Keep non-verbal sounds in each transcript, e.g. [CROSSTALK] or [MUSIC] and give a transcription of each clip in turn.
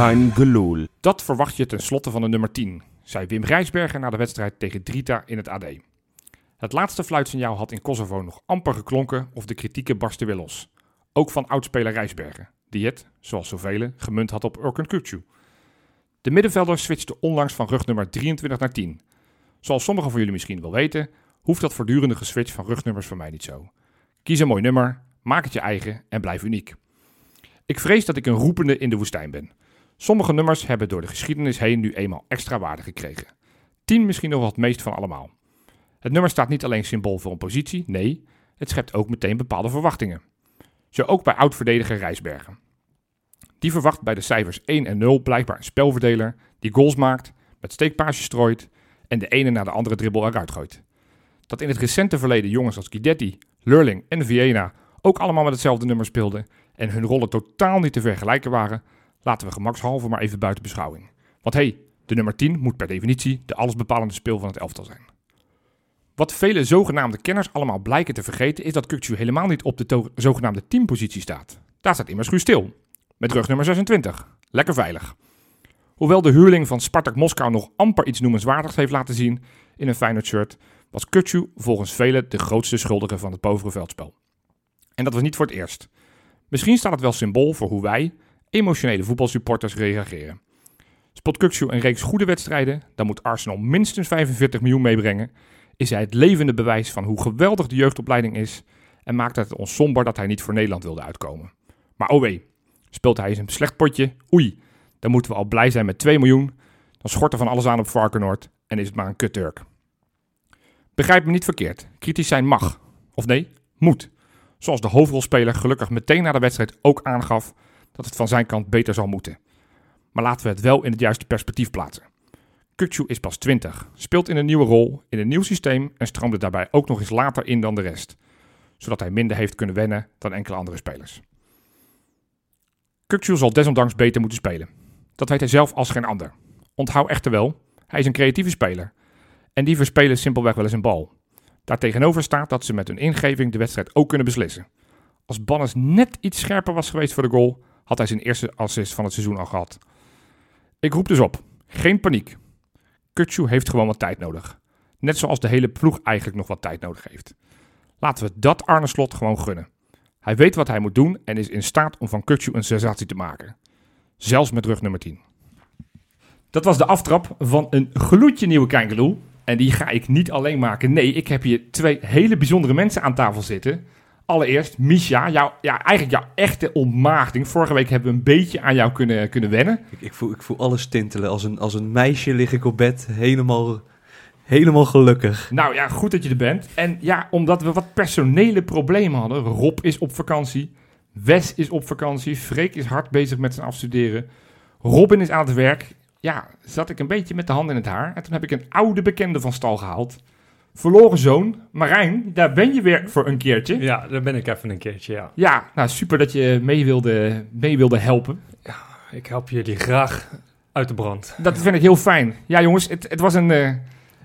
Gelul. Dat verwacht je ten slotte van de nummer 10, zei Wim Rijsberger na de wedstrijd tegen Drita in het AD. Het laatste fluitsignaal had in Kosovo nog amper geklonken of de kritieken barsten weer los. Ook van oudspeler Rijsberger, die het, zoals zoveel, gemunt had op Urkan Kukcu. De middenvelder switchte onlangs van rugnummer 23 naar 10. Zoals sommigen van jullie misschien wel weten, hoeft dat voortdurende geswitch van rugnummers voor mij niet zo. Kies een mooi nummer, maak het je eigen en blijf uniek. Ik vrees dat ik een roepende in de woestijn ben. Sommige nummers hebben door de geschiedenis heen nu eenmaal extra waarde gekregen. 10 misschien nog wel het meest van allemaal. Het nummer staat niet alleen symbool voor een positie, nee, het schept ook meteen bepaalde verwachtingen. Zo ook bij oud-verdediger Rijsbergen. Die verwacht bij de cijfers 1 en 0 blijkbaar een spelverdeler die goals maakt, met steekpaasjes strooit en de ene na de andere dribbel eruit gooit. Dat in het recente verleden jongens als Guidetti, Lurling en Viena ook allemaal met hetzelfde nummer speelden en hun rollen totaal niet te vergelijken waren, laten we gemakshalve maar even buiten beschouwing. Want hé, hey, de nummer 10 moet per definitie de allesbepalende speel van het elftal zijn. Wat vele zogenaamde kenners allemaal blijken te vergeten is dat Kukcu helemaal niet op de zogenaamde teampositie staat. Daar staat immers Guus stil, met rug nummer 26. Lekker veilig. Hoewel de huurling van Spartak Moskou nog amper iets noemenswaardigs heeft laten zien in een Feyenoord shirt, was Kutsu volgens velen de grootste schuldige van het povere veldspel. En dat was niet voor het eerst. Misschien staat het wel symbool voor hoe wij, emotionele voetbalsupporters, reageren. Spot Kuksu een reeks goede wedstrijden, dan moet Arsenal minstens 45 miljoen meebrengen, is hij het levende bewijs van hoe geweldig de jeugdopleiding is en maakt het ons somber dat hij niet voor Nederland wilde uitkomen. Maar oh wee, speelt hij eens een slecht potje, oei, dan moeten we al blij zijn met 2 miljoen, dan schort er van alles aan op Varkenoord en is het maar een kut-Turk. Begrijp me niet verkeerd. Kritisch zijn mag. Of nee, moet. Zoals de hoofdrolspeler gelukkig meteen na de wedstrijd ook aangaf dat het van zijn kant beter zal moeten. Maar laten we het wel in het juiste perspectief plaatsen. Kukcu is pas 20, speelt in een nieuwe rol, in een nieuw systeem en stroomde daarbij ook nog eens later in dan de rest. Zodat hij minder heeft kunnen wennen dan enkele andere spelers. Kukcu zal desondanks beter moeten spelen. Dat weet hij zelf als geen ander. Onthoud echter wel, hij is een creatieve speler en die verspelen simpelweg wel eens een bal. Daartegenover staat dat ze met hun ingeving de wedstrijd ook kunnen beslissen. Als Bannes net iets scherper was geweest voor de goal, had hij zijn eerste assist van het seizoen al gehad. Ik roep dus op, geen paniek. Kutsu heeft gewoon wat tijd nodig. Net zoals de hele ploeg eigenlijk nog wat tijd nodig heeft. Laten we dat Arne Slot gewoon gunnen. Hij weet wat hij moet doen en is in staat om van Kutsu een sensatie te maken. Zelfs met rug nummer 10. Dat was de aftrap van een gloedje nieuwe Kangaloo. En die ga ik niet alleen maken. Nee, ik heb hier twee hele bijzondere mensen aan tafel zitten. Allereerst, Misha, jou, ja, eigenlijk jouw echte ontmaagding. Vorige week hebben we een beetje aan jou kunnen, kunnen wennen. Ik, ik, voel, ik voel alles tintelen. Als een, als een meisje lig ik op bed, helemaal, helemaal gelukkig. Nou ja, goed dat je er bent. En ja, omdat we wat personele problemen hadden. Rob is op vakantie. Wes is op vakantie. Freek is hard bezig met zijn afstuderen. Robin is aan het werk ja, zat ik een beetje met de hand in het haar. En toen heb ik een oude bekende van stal gehaald. Verloren zoon, Marijn, daar ben je weer voor een keertje. Ja, daar ben ik even een keertje, ja. Ja, nou super dat je mee wilde, mee wilde helpen. Ja, ik help jullie graag uit de brand. Dat vind ik heel fijn. Ja jongens, het, het was een, uh,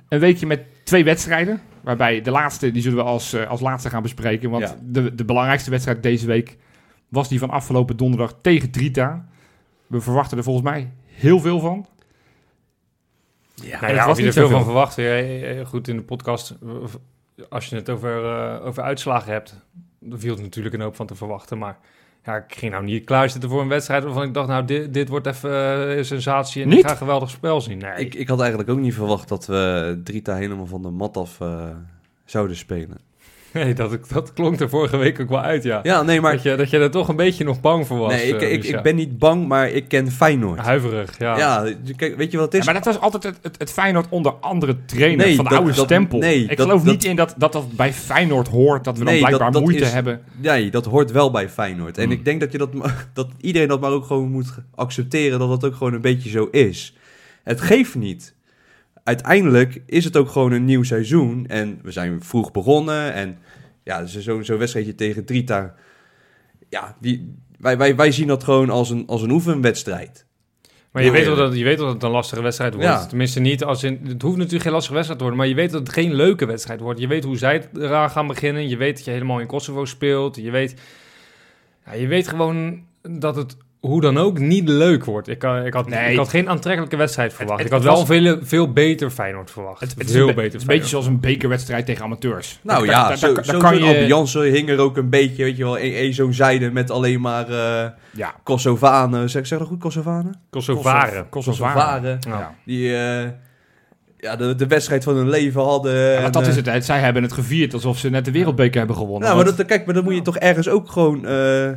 een weekje met twee wedstrijden. Waarbij de laatste, die zullen we als, uh, als laatste gaan bespreken. Want ja. de, de belangrijkste wedstrijd deze week was die van afgelopen donderdag tegen Drita. We verwachten er volgens mij heel veel van. Ja, nou ja, was je er veel van verwacht. Ja, goed, in de podcast, als je het over, uh, over uitslagen hebt, dan viel het natuurlijk een hoop van te verwachten. Maar ja, ik ging nou niet klaarzitten voor een wedstrijd waarvan ik dacht, nou, dit, dit wordt even uh, sensatie en niet? ik ga een geweldig spel zien. Nee. Ik, ik had eigenlijk ook niet verwacht dat we Drita helemaal van de mat af uh, zouden spelen. Nee, dat, dat klonk er vorige week ook wel uit, ja. Ja, nee, maar... Dat je, dat je er toch een beetje nog bang voor was. Nee, ik, uh, ik, ik, ben niet bang, maar ik ken Feyenoord. Huiverig, ja. Ja, kijk, weet je wat het is? Ja, maar dat was altijd het, het, het Feyenoord onder andere trainers nee, van de dat, oude dat, stempel. Nee, ik dat, geloof niet in dat, dat dat bij Feyenoord hoort, dat we nee, dan blijkbaar moeite is, hebben. Nee, dat hoort wel bij Feyenoord. En hmm. ik denk dat, je dat, [LAUGHS] dat iedereen dat maar ook gewoon moet accepteren, dat dat ook gewoon een beetje zo is. Het geeft niet uiteindelijk is het ook gewoon een nieuw seizoen. En we zijn vroeg begonnen. En ja, dus zo'n zo wedstrijdje tegen Drita. Ja, die, wij, wij, wij zien dat gewoon als een, als een oefenwedstrijd. Maar je, weet wel dat, je weet wel dat het een lastige wedstrijd wordt. Ja. Tenminste niet als in... Het hoeft natuurlijk geen lastige wedstrijd te worden... maar je weet dat het geen leuke wedstrijd wordt. Je weet hoe zij eraan gaan beginnen. Je weet dat je helemaal in Kosovo speelt. Je weet, ja, je weet gewoon dat het hoe dan ook niet leuk wordt. Ik, ik, had, nee. ik had geen aantrekkelijke wedstrijd verwacht. ik had wel een veel, veel beter Feyenoord verwacht. Het, het veel is beter. een beetje zoals een bekerwedstrijd tegen amateurs. Nou ja, daar, zo, daar, zo kan je... ambiance hing er ook een beetje, weet je wel, één zo'n zijde met alleen maar uh, ja. Kosovanen. Zeg, zeg dat goed, Kosovanen? Kosovaren. Kosovaren. Ja. Die... Uh, ja, de, de wedstrijd van hun leven hadden. Ja, dat is het. Zij hebben het gevierd alsof ze net de wereldbeker hebben gewonnen. Nou, maar dat, kijk, maar dan moet je toch ergens ook gewoon uh,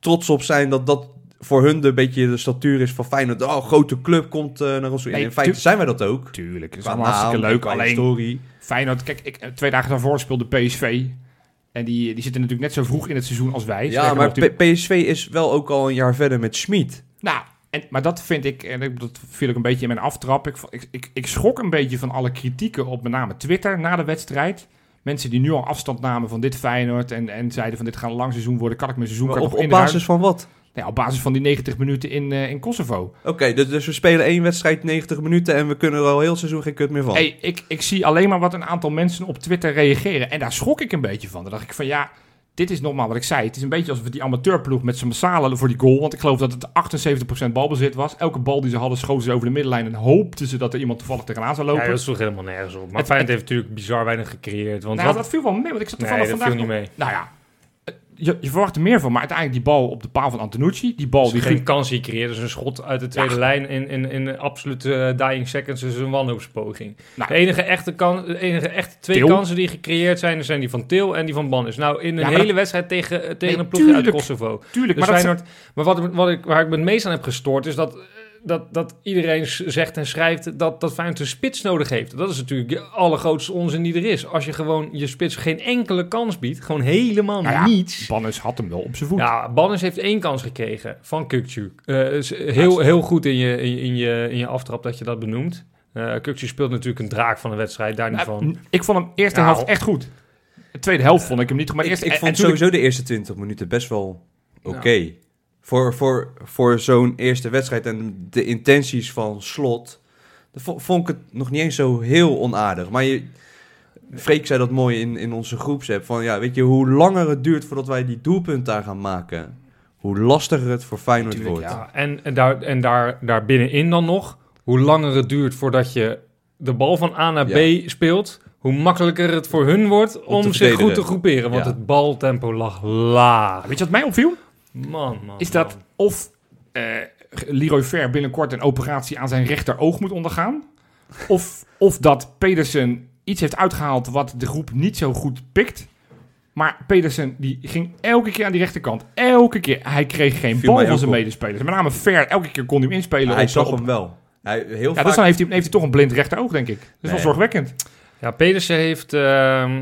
trots op zijn dat dat voor hun de beetje de statuur is van Feyenoord. Oh, grote club komt uh, naar ons toe. in feite zijn wij dat ook. Tuurlijk, het is allemaal hartstikke leuk. Alleen, story. Feyenoord, kijk, ik, twee dagen daarvoor speelde PSV. En die, die zitten natuurlijk net zo vroeg in het seizoen als wij. Ja, maar PSV is wel ook al een jaar verder met Schmid. Nou, en, maar dat vind ik, en dat viel ik een beetje in mijn aftrap. Ik, ik, ik, ik schrok een beetje van alle kritieken op met name Twitter na de wedstrijd. Mensen die nu al afstand namen van dit Feyenoord en, en zeiden van dit gaat een lang seizoen worden, kan ik mijn seizoen op, op basis van wat? Ja, op basis van die 90 minuten in, uh, in Kosovo. Oké, dus, dus, we spelen één wedstrijd 90 minuten en we kunnen er al heel seizoen geen kut meer van. Hey, ik, ik zie alleen maar wat een aantal mensen op Twitter reageren. En daar schrok ik een beetje van. Dan dacht ik van ja, dit is nogmaals wat ik zei. Het is een beetje alsof we die amateurploeg met zijn massale voor die goal. Want ik geloof dat het 78% balbezit was. Elke bal die ze hadden schoten ze over de middenlijn en hoopten ze dat er iemand toevallig tegenaan zou lopen. Ja, dat sloeg helemaal nergens op. Maar Feyenoord heeft natuurlijk bizar weinig gecreëerd. Want nou, dat viel wel mee, want ik zat toevallig nee, vandaag... niet mee. Nou ja, je, je, verwacht er meer van, maar uiteindelijk die bal op de paal van Antonucci, die bal die geen ging... kans die creëerde, dus een schot uit de tweede lijn in, in, in absolute uh, dying seconds, dus een wanhoopspoging. Nou, de enige echte, kan, de enige echte twee kansen die gecreëerd zijn, zijn die van Til en die van Bannis. Nou, in een hele wedstrijd tegen, tegen een ploeg uit Kosovo. Tuurlijk, dus maar, dat... maar wat, wat ik, waar ik me het meest aan heb gestoord, is dat dat, dat iedereen zegt en schrijft dat, dat Feyenoord een spits nodig heeft. Dat is natuurlijk de allergrootste onzin die er is. Als je gewoon je spits geen enkele kans biedt, gewoon helemaal nou ja, niets. Bannes had hem wel op zijn voet. Ja, Bannes heeft één kans gekregen van Kukcu. Uh, heel, heel goed in je, in, je, in je aftrap dat je dat benoemt. Uh, Kukcu speelt natuurlijk een draak van de wedstrijd, daar niet van. Ik vond hem eerste helft echt goed. De tweede helft vond ik hem niet. Maar ik, ik vond sowieso de eerste 20 minuten best wel oké voor, voor, voor zo'n eerste wedstrijd en de intenties van slot, vond ik het nog niet eens zo heel onaardig. Maar je, Freek zei dat mooi in, in onze groepsapp. Van ja, weet je, hoe langer het duurt voordat wij die doelpunt daar gaan maken, hoe lastiger het voor Feyenoord wordt. Ja. En, en, daar, en daar, daar binnenin dan nog, hoe langer het duurt voordat je de bal van A naar B speelt, hoe makkelijker het voor hun wordt om, zich goed te groeperen. Want het baltempo lag laag. Weet je wat mij opviel? Man, man. Is dat of uh, Leroy Ver binnenkort een operatie aan zijn rechteroog moet ondergaan. of, of dat Pedersen iets heeft uitgehaald wat de groep niet zo goed pikt. Maar Pedersen die ging elke keer aan die rechterkant. Elke keer. Hij kreeg geen bal van zijn medespelers. Met name Ver, elke keer kon hij hem inspelen. hij zag hem wel. Hij, heel ja, dus dan heeft hij, heeft hij toch een blind rechteroog, denk ik. Dat is wel zorgwekkend. Ja, Pedersen heeft... Uh,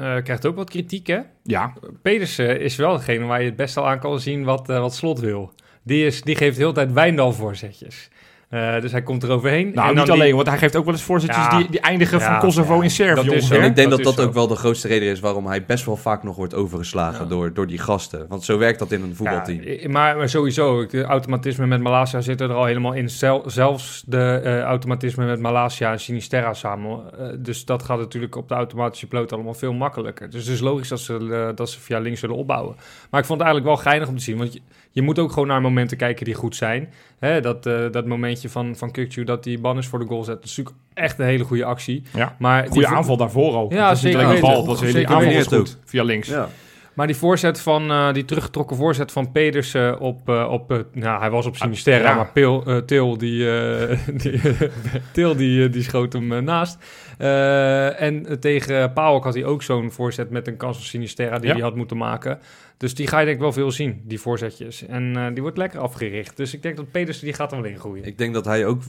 krijgt ook wat kritiek, hè? Ja. Pedersen is wel degene waar je het best al aan kan zien wat, uh, wat Slot wil. Die, is, die geeft de hele tijd Wijndal voorzetjes. Uh, dus hij komt er overheen. Nou, en niet alleen, want hij geeft ook wel eens voorzetjes die, die eindigen van Kosovo in Servië. Dat is en ik denk dat dat, ook wel de grootste reden is waarom hij best wel vaak nog wordt overgeslagen door, door die gasten. Want zo werkt dat in een voetbalteam. Maar, maar, sowieso, de automatisme met Malasia zit er al helemaal in. zelfs de uh, automatisme met Malasia en Sinisterra samen. Uh, dus dat gaat natuurlijk op de automatische ploot allemaal veel makkelijker. Dus het is logisch dat ze, dat ze via links zullen opbouwen. Maar ik vond het eigenlijk wel geinig om te zien. Want je, je moet ook gewoon naar momenten kijken die goed zijn. Hè, dat, dat momentje van, van Kukcu dat die banners voor de goal zet. Dat is natuurlijk echt een hele goede actie. Ja, maar goede aanval daarvoor ook. Ja, zeker. Alleen bal, dat is aanval is goed, via links. Ja. Maar die voorzet van, uh, die teruggetrokken voorzet van Pedersen op, uh, op uh, nou, hij was op Sinisterra, ja. maar Pil, Til, die, [LAUGHS] die, [LAUGHS] Til die, die schoot hem naast. en tegen Paok had hij ook zo'n voorzet met een kans van Sinisterra die ja. hij had moeten maken. Dus die ga je denk ik wel veel zien, die voorzetjes. En die wordt lekker afgericht. Dus ik denk dat Pedersen die gaat er wel in groeien. Ik denk dat hij ook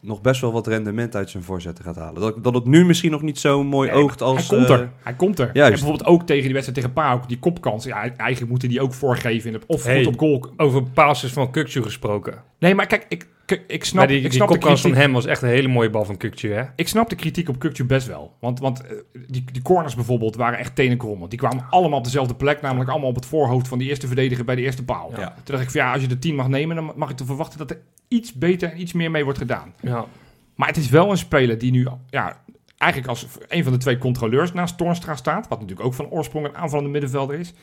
nog best wel wat rendement uit zijn voorzetten gaat halen. Dat, dat het nu misschien nog niet zo mooi oogt als... Hij komt er. Uh, hij komt er. Juist. En bijvoorbeeld ook tegen die wedstrijd tegen Paok, die kopkans. Ja, eigenlijk moeten die ook voorgeven in het of hey, goed op goal. Over passes van Kukcu gesproken. Nee, maar kijk, ik, ik snap, die, ik snap die kopkans van hem was echt een hele mooie bal van Kukcu, hè? Ik snap de kritiek op Kukcu best wel. Want, want uh, die, die corners bijvoorbeeld waren echt tenenkrommend. Die kwamen allemaal op dezelfde plek, namelijk allemaal op het voorhoofd van die eerste verdediger bij de eerste paal. Ja. Toen dacht ik van ja, als je de 10 mag nemen, dan mag ik te verwachten dat er iets beter en iets meer mee wordt gedaan. Ja. Maar het is wel een speler die nu ja, eigenlijk als een van de twee controleurs naast Toornstra staat. Wat natuurlijk ook van oorsprong een aanvallende middenvelder is.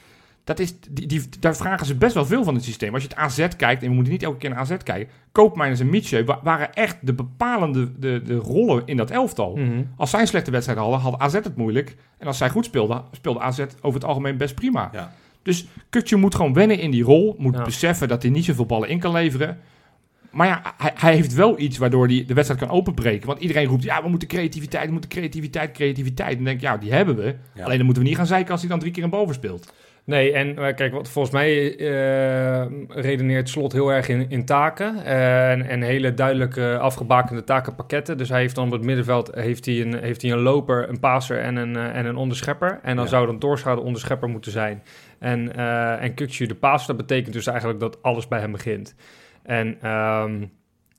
Dat is, die, die, daar vragen ze best wel veel van het systeem. Als je het AZ kijkt, en we moeten niet elke keer naar AZ kijken. Koopmijners en Mietje waren echt de bepalende de, de rollen in dat elftal. Mhm. Als zij slechte wedstrijden hadden, had AZ het moeilijk. En als zij goed speelden, speelde AZ over het algemeen best prima. Ja. Dus Kutje moet gewoon wennen in die rol. Moet Ja. beseffen dat hij niet zoveel ballen in kan leveren. Maar ja, hij, hij heeft wel iets waardoor hij de wedstrijd kan openbreken. Want iedereen roept, ja, we moeten creativiteit, we moeten creativiteit, creativiteit. En dan denk ik, ja, die hebben we. Ja. Alleen dan moeten we niet gaan zeiken als hij dan drie keer een boven speelt. Nee, en eh, kijk, wat volgens mij eh, redeneert Slot heel erg in, in taken. eh, en, en hele duidelijke afgebakende takenpakketten. Dus hij heeft dan op het middenveld heeft hij een, heeft hij een loper, een passer en een, en een onderschepper. En dan Ja. zou dan Doorscha de onderschepper moeten zijn. En, en Kukcu de passer. Dat betekent dus eigenlijk dat alles bij hem begint. En ehm,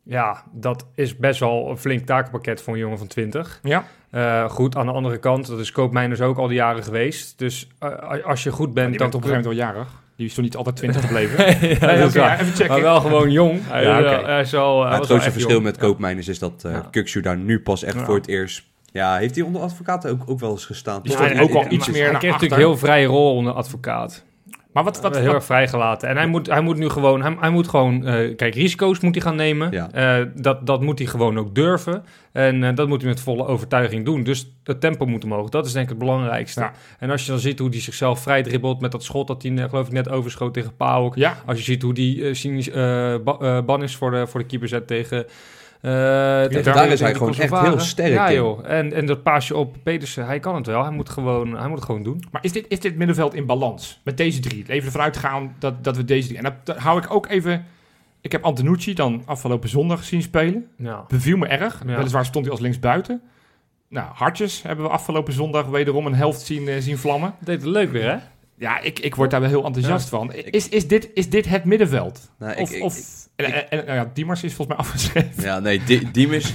ja, dat is best wel een flink takenpakket voor een jongen van 20. Ja, Eh, goed, aan de andere kant, dat is Koopmeiners ook al die jaren geweest. Dus eh, als je goed bent, dan... bent op een gegeven moment wel jarig. Die is toch niet altijd 20 gebleven? [LAUGHS] ja, Nee, dat is oké, waar. even checken. Maar wel gewoon jong. Hij, Ja, is, eh, hij al, hij was het grootste verschil jong. met koopmijners is dat uh, Ja. Kukshu daar nu pas echt Ja. voor het eerst... Ja, heeft hij onder advocaten ook, ook wel eens gestaan? Ja, en- ook al iets meer Hij kreeg natuurlijk heel vrije rol onder advocaat. Maar wat, wat, heel wat- erg vrijgelaten. En hij moet, hij moet nu gewoon, hij, hij moet gewoon, eh, kijk, risico's moet hij gaan nemen. Ja. Eh, dat, dat moet hij gewoon ook durven. En eh, dat moet hij met volle overtuiging doen. Dus het tempo moet omhoog. Dat is denk ik het belangrijkste. Ja. En als je dan ziet hoe hij zichzelf vrij dribbelt met dat schot dat hij, geloof ik, net overschoot tegen Pauk. ja, Als je ziet hoe die eh, cynisch, eh, eh, ban is voor de, voor de keeper zet tegen... eh, tegen- daar is hij gewoon echt heel sterk Ja in. joh, en, en dat paasje op Pedersen, hij kan het wel. Hij moet, gewoon, hij moet het gewoon doen. maar is dit, is dit middenveld in balans met deze drie? Even ervan uitgaan dat, dat we deze drie... En dat, dat hou ik ook even... Ik heb Antonucci dan afgelopen zondag zien spelen. Ja. Beviel me erg. Ja. Weliswaar stond hij als linksbuiten. Nou, Hartjes hebben we afgelopen zondag wederom een helft zien, eh, zien vlammen. Deed het leuk weer, hè? Ja, ik, ik word daar wel heel enthousiast van. Is, is, dit, is dit het middenveld? Nou, ik- of, ik- en, nou ja, Diemers is volgens mij [LAUGHS] afgeschreven. Ja, nee, die, Diemis... [LAUGHS]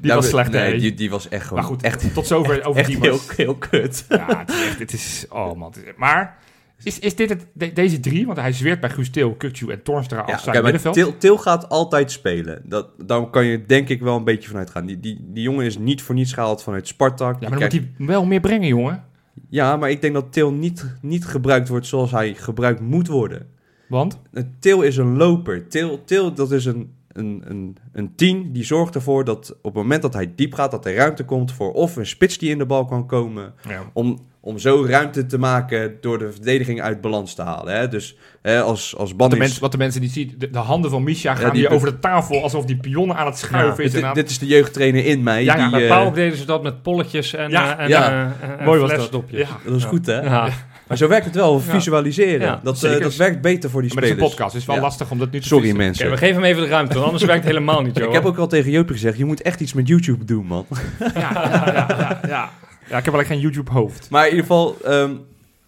Die was slecht, Nee, die, die was echt gewoon... Maar goed, echt, tot zover over echt heel, Diemers. heel kut. Ja, het is echt, het is, oh man. maar is, is dit het, de- deze drie, want hij zweert bij Guus Til, Kukcu en Toornstra als Ja, zijn maar middenveld. Til, Til gaat altijd spelen. Dat, daar kan je denk ik wel een beetje vanuit gaan. Die, die, die jongen is niet voor niets gehaald vanuit Spartak. ja, maar dan krijgt- moet hij wel meer brengen, jongen. Ja, maar ik denk dat Til niet, niet gebruikt wordt zoals hij gebruikt moet worden. Want? Eh, Til is een loper. Til, Til dat is een, een, een, een team die zorgt ervoor dat op het moment dat hij diep gaat, dat er ruimte komt voor of een spits die in de bal kan komen. Ja. Om, om zo ruimte te maken door de verdediging uit balans te halen. Hè? Dus hè, als, als Wat, de wat de mensen niet zien, de, de handen van Misha gaan die- hier over de tafel alsof die pionnen aan het schuiven is. dit, en aan- dit is de jeugdtrainer in mij. Ja, ja, die, Bij eh, deden ze dat met polletjes en, Ja, eh, en, ja. eh, en Mooi was dat. flesdopjes. Ja. dat is goed, hè? Ja. Maar zo werkt het wel, visualiseren. Ja, dat, eh, dat werkt beter voor die Maar het is een spelers. podcast, dus het is wel Ja. lastig om dat nu te Sorry vissen. mensen. We geven hem even de ruimte, want anders werkt het helemaal niet, [LAUGHS] joh. ik heb ook al tegen Jopie gezegd, je moet echt iets met YouTube doen, man. Ja, ja, ja, ja, ja. [LAUGHS] Ja, ik heb alleen geen YouTube-hoofd. Maar in ieder geval, ehm,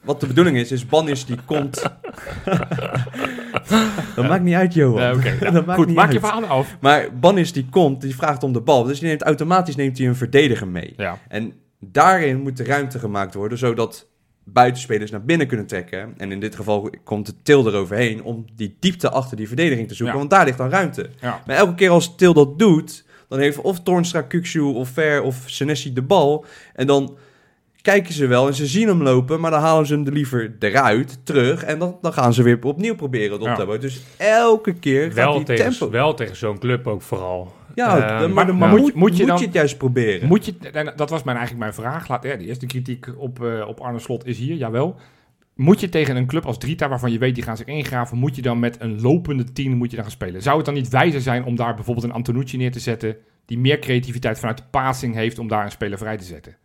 wat de bedoeling is, is Bannis die komt... [LAUGHS] dat maakt niet uit, Johan. Nee, dat maakt Goed, niet maak uit. je verhaal af. Maar Bannis die komt, die vraagt om de bal. Dus die neemt automatisch neemt hij een verdediger mee. Ja. En daarin moet de ruimte gemaakt worden, zodat buitenspelers naar binnen kunnen trekken. En in dit geval komt de Til eroverheen om die diepte achter die verdediging te zoeken, Ja. want daar ligt dan ruimte. Ja. Maar elke keer als Til dat doet, dan heeft of Toornstra, Kukshu of Ver of Senesi de bal. En dan kijken ze wel en ze zien hem lopen, maar dan halen ze hem er liever eruit, terug. En dan, dan gaan ze weer opnieuw proberen het op Ja. te hebben. Dus elke keer gaat wel die tegen, tempo... wel tegen zo'n club ook vooral. Ja, Eh, maar, maar- maar, maar moet, moet- moet je dan- het juist proberen? Moet je, dat was mijn, eigenlijk mijn vraag. Laat, ja, de eerste kritiek op, eh, op Arne Slot is hier, jawel. Moet je tegen een club als Drita, waarvan je weet die gaan zich ingraven, moet je dan met een lopende team moet je dan gaan spelen? Zou het dan niet wijzer zijn om daar bijvoorbeeld een Antonucci neer te zetten, die meer creativiteit vanuit de passing heeft om daar een speler vrij te zetten?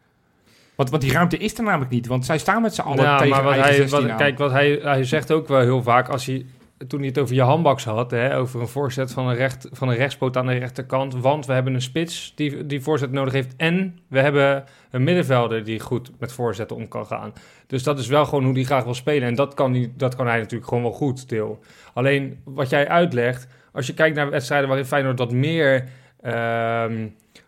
Want, want die ruimte is er namelijk niet, want zij staan met z'n allen Ja, tegen maar wat eigen hij, 16 wat, aan. kijk, wat hij, hij zegt ook wel heel vaak, als hij, toen hij het over je handbaks had, hè, over een voorzet van een, recht, van een rechtspoot aan de rechterkant, want we hebben een spits die, die voorzet nodig heeft en we hebben een middenvelder die goed met voorzetten om kan gaan. Dus dat is wel gewoon hoe hij graag wil spelen en dat kan, hij, dat kan hij natuurlijk gewoon wel goed, Til. Alleen wat jij uitlegt, als je kijkt naar wedstrijden waarin Feyenoord wat meer... ehm,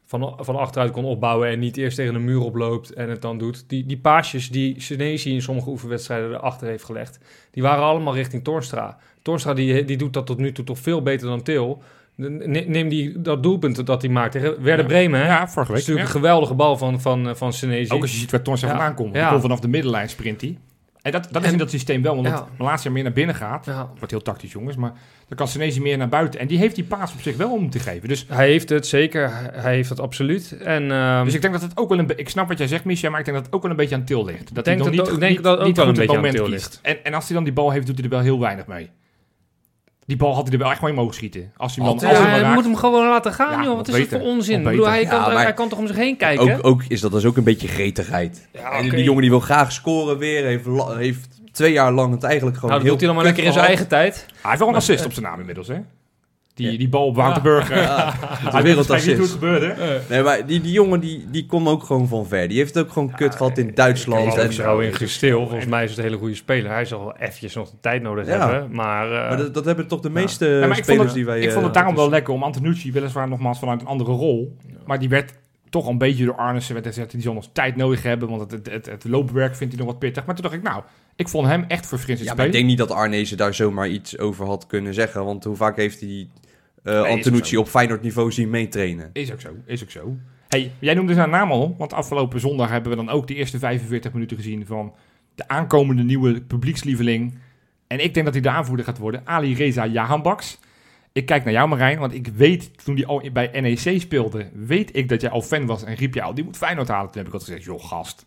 van, van achteruit kon opbouwen en niet eerst tegen een muur oploopt en het dan doet. Die, die paasjes die Senesi in sommige oefenwedstrijden erachter heeft gelegd, die waren allemaal richting Toornstra. Toornstra die, die doet dat tot nu toe toch veel beter dan Til. Ne- Neem die, dat doelpunt dat hij maakt tegen Werder Ja. Bremen. hè? Ja, vorige Dat week. is natuurlijk ja. een geweldige bal van, van, van Senesi. Ook als je ziet waar Toornstra Ja. vandaan komt. Die komt vanaf de middenlijn sprint hij. En dat, dat is in dat systeem wel, omdat. Malasia meer naar binnen gaat. Wordt heel tactisch, jongens. Maar dan kan Senesi meer naar buiten. En die heeft die paas op zich wel om te geven. Dus, hij heeft het zeker. Hij heeft het absoluut. En, um, dus ik denk dat het ook wel een Ik snap wat jij zegt, Micha, maar ik denk dat het ook wel een beetje aan til ligt. Dat denk hij nog niet, ik denk dat ook wel een beetje aan til ligt. En, en als hij dan die bal heeft, doet hij er wel heel weinig mee. Die bal had hij er wel echt mee mogen schieten. Als hij, dan, ja, hij moet hem gewoon laten gaan, joh. Wat is het voor onzin? Bedoel, hij, kan, hij kan toch om zich heen kijken? Ook, ook is dat dus ook een beetje gretigheid. Ja, okay. Die jongen die wil graag scoren weer. Heeft, heeft twee jaar lang het eigenlijk gewoon nou, heel doet hij dan maar lekker in zijn eigen tijd. hij heeft wel een assist op zijn naam inmiddels, hè? Die, die bal op Waterburg. Ja. [LAUGHS] Ja. Wereldtassist. [LAUGHS] niet gebeurde. Nee, maar die, die jongen die, die komt ook gewoon van ver. Die heeft het ook gewoon kut gehad in Duitsland. en zo in gestil. Volgens mij is het een hele goede speler. Hij zal wel eventjes nog de tijd nodig hebben. Maar, uh, maar dat, dat, hebben toch de meeste spelers het, die wij... Ik vond het uh, daarom wel lekker om Antonucci, weliswaar nogmaals vanuit een andere rol. Maar die werd toch een beetje door Arnissen werd gezegd, die zal nog tijd nodig hebben, want het, het, het, loopwerk vindt hij nog wat pittig. Maar toen dacht ik, nou, ik vond hem echt verfrissend ja, maar ik denk niet dat Arnezen daar zomaar iets over had kunnen zeggen, want hoe vaak heeft hij uh, nee, Antonucci op Feyenoord niveau zien meetrainen? Is ook zo, is ook zo. Hey, jij noemde zijn naam al, want afgelopen zondag hebben we dan ook de eerste 45 minuten gezien van de aankomende nieuwe publiekslieveling. En ik denk dat hij de aanvoerder gaat worden, Ali Reza Jahanbaks. Ik kijk naar jou, Marijn, want ik weet, toen hij al bij NEC speelde, weet ik dat jij al fan was en riep je al, die moet Feyenoord halen. Toen heb ik altijd gezegd, joh gast,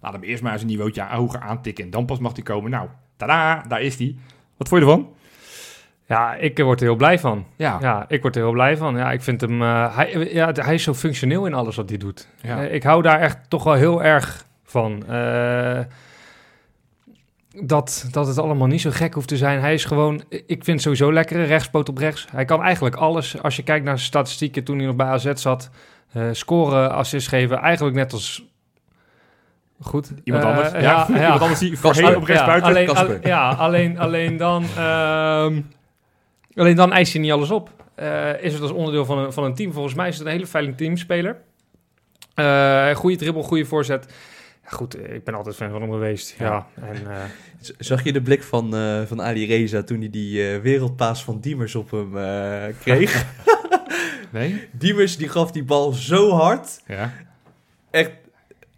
laat hem eerst maar eens een niveautje hoger aantikken en dan pas mag hij komen. Nou, tada, daar is hij. Wat vond je ervan? Ja, ik word er heel blij van. Ja, ja ik word er heel blij van. Ja, ik vind hem, uh, hij, ja, hij is zo functioneel in alles wat hij doet. Ja. Uh, ik hou daar echt toch wel heel erg van. Uh, dat, dat het allemaal niet zo gek hoeft te zijn. Hij is gewoon, ik vind sowieso lekker, rechtspoot op rechts. Hij kan eigenlijk alles. Als je kijkt naar zijn statistieken toen hij nog bij AZ zat, scoren, assist geven, eigenlijk net als Goed. Iemand uh, anders? Ja, ja, ja. Iemand anders die voorheen op rechts buiten. Alleen, al, ja, alleen, alleen dan... Uh, alleen dan eist hij niet alles op. Uh, is het als onderdeel van een, van een team. Volgens mij is het een hele veilige teamspeler. Uh, goede dribbel, goede voorzet goed, eh, ik ben altijd fan van hem geweest. Ja. En, uh... Zag je de blik van, van Ali Reza toen hij die wereldpaas van Diemers op hem kreeg? [LAUGHS] nee? [LAUGHS] Diemers die gaf die bal zo hard. Ja. Echt,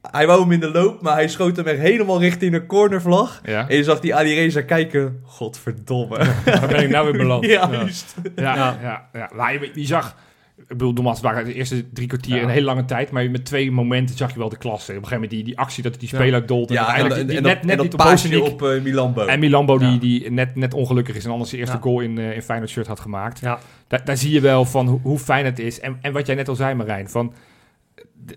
hij wou hem in de loop, maar hij schoot hem echt helemaal richting een cornervlag. Ja. En je zag die Ali Reza kijken, godverdomme. Waar ben ik nou weer beland? [LAUGHS] ja, juist. Ja, ja. ja, ja. Maar je, je zag ik bedoel, nogmaals, waren de eerste drie kwartier een hele lange tijd. Maar met twee momenten zag je wel de klasse. Op een gegeven moment die, die actie dat die speler ja. dolt. En ja, en, en, en, net, net dat paasje op uh, Milambo. En Milambo die, die net, net ongelukkig is. En anders de eerste goal in, uh, in Feyenoord shirt had gemaakt. Ja. Daar, daar zie je wel van hoe, hoe fijn het is. En, en wat jij net al zei Marijn, van...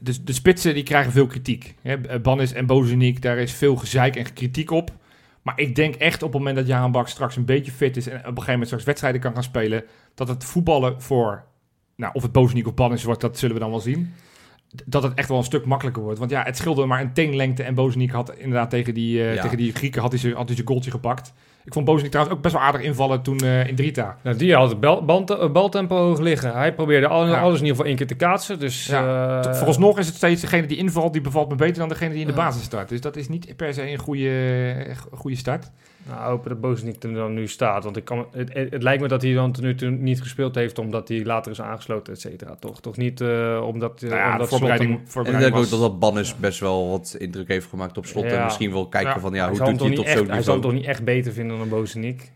De, de spitsen die krijgen veel kritiek. Hè? Banis en Bozeniek, daar is veel gezeik en kritiek op. Maar ik denk echt op het moment dat Jaan Bak straks een beetje fit is... en op een gegeven moment straks wedstrijden kan gaan spelen... dat het voetballen voor nou, of het Bozeniek of Bannis wordt, dat zullen we dan wel zien. Dat het echt wel een stuk makkelijker wordt. Want ja, het scheelde maar een teenlengte. En Bozeniek had inderdaad tegen die, uh, tegen die Grieken had hij zijn, had hij zijn goaltje gepakt. Ik vond Bozeniek trouwens ook best wel aardig invallen toen uh, in Drita. Nou, die had het bal, bal, baltempo hoog liggen. Hij probeerde al, ja. alles in ieder geval één keer te kaatsen. Dus, ja. uh, Vooralsnog is het steeds degene die invalt, die bevalt me beter dan degene die in de basis start. Dus dat is niet per se een goede, goede start. Nou, hopen dat Bozeniek er dan nu staat. Want ik kan, het, het, lijkt me dat hij dan tot nu toe niet gespeeld heeft... omdat hij later is aangesloten, et cetera. Toch, toch niet uh, omdat... Uh, nou ja, omdat voorbereiding, voorbereiding En ik denk ook dat dat Bannis best wel wat indruk heeft gemaakt op slot. Ja. En misschien wel kijken ja. van, ja, hoe doet hij het op zo'n niveau? Hij zal hem toch niet echt beter vinden dan Bozeniek?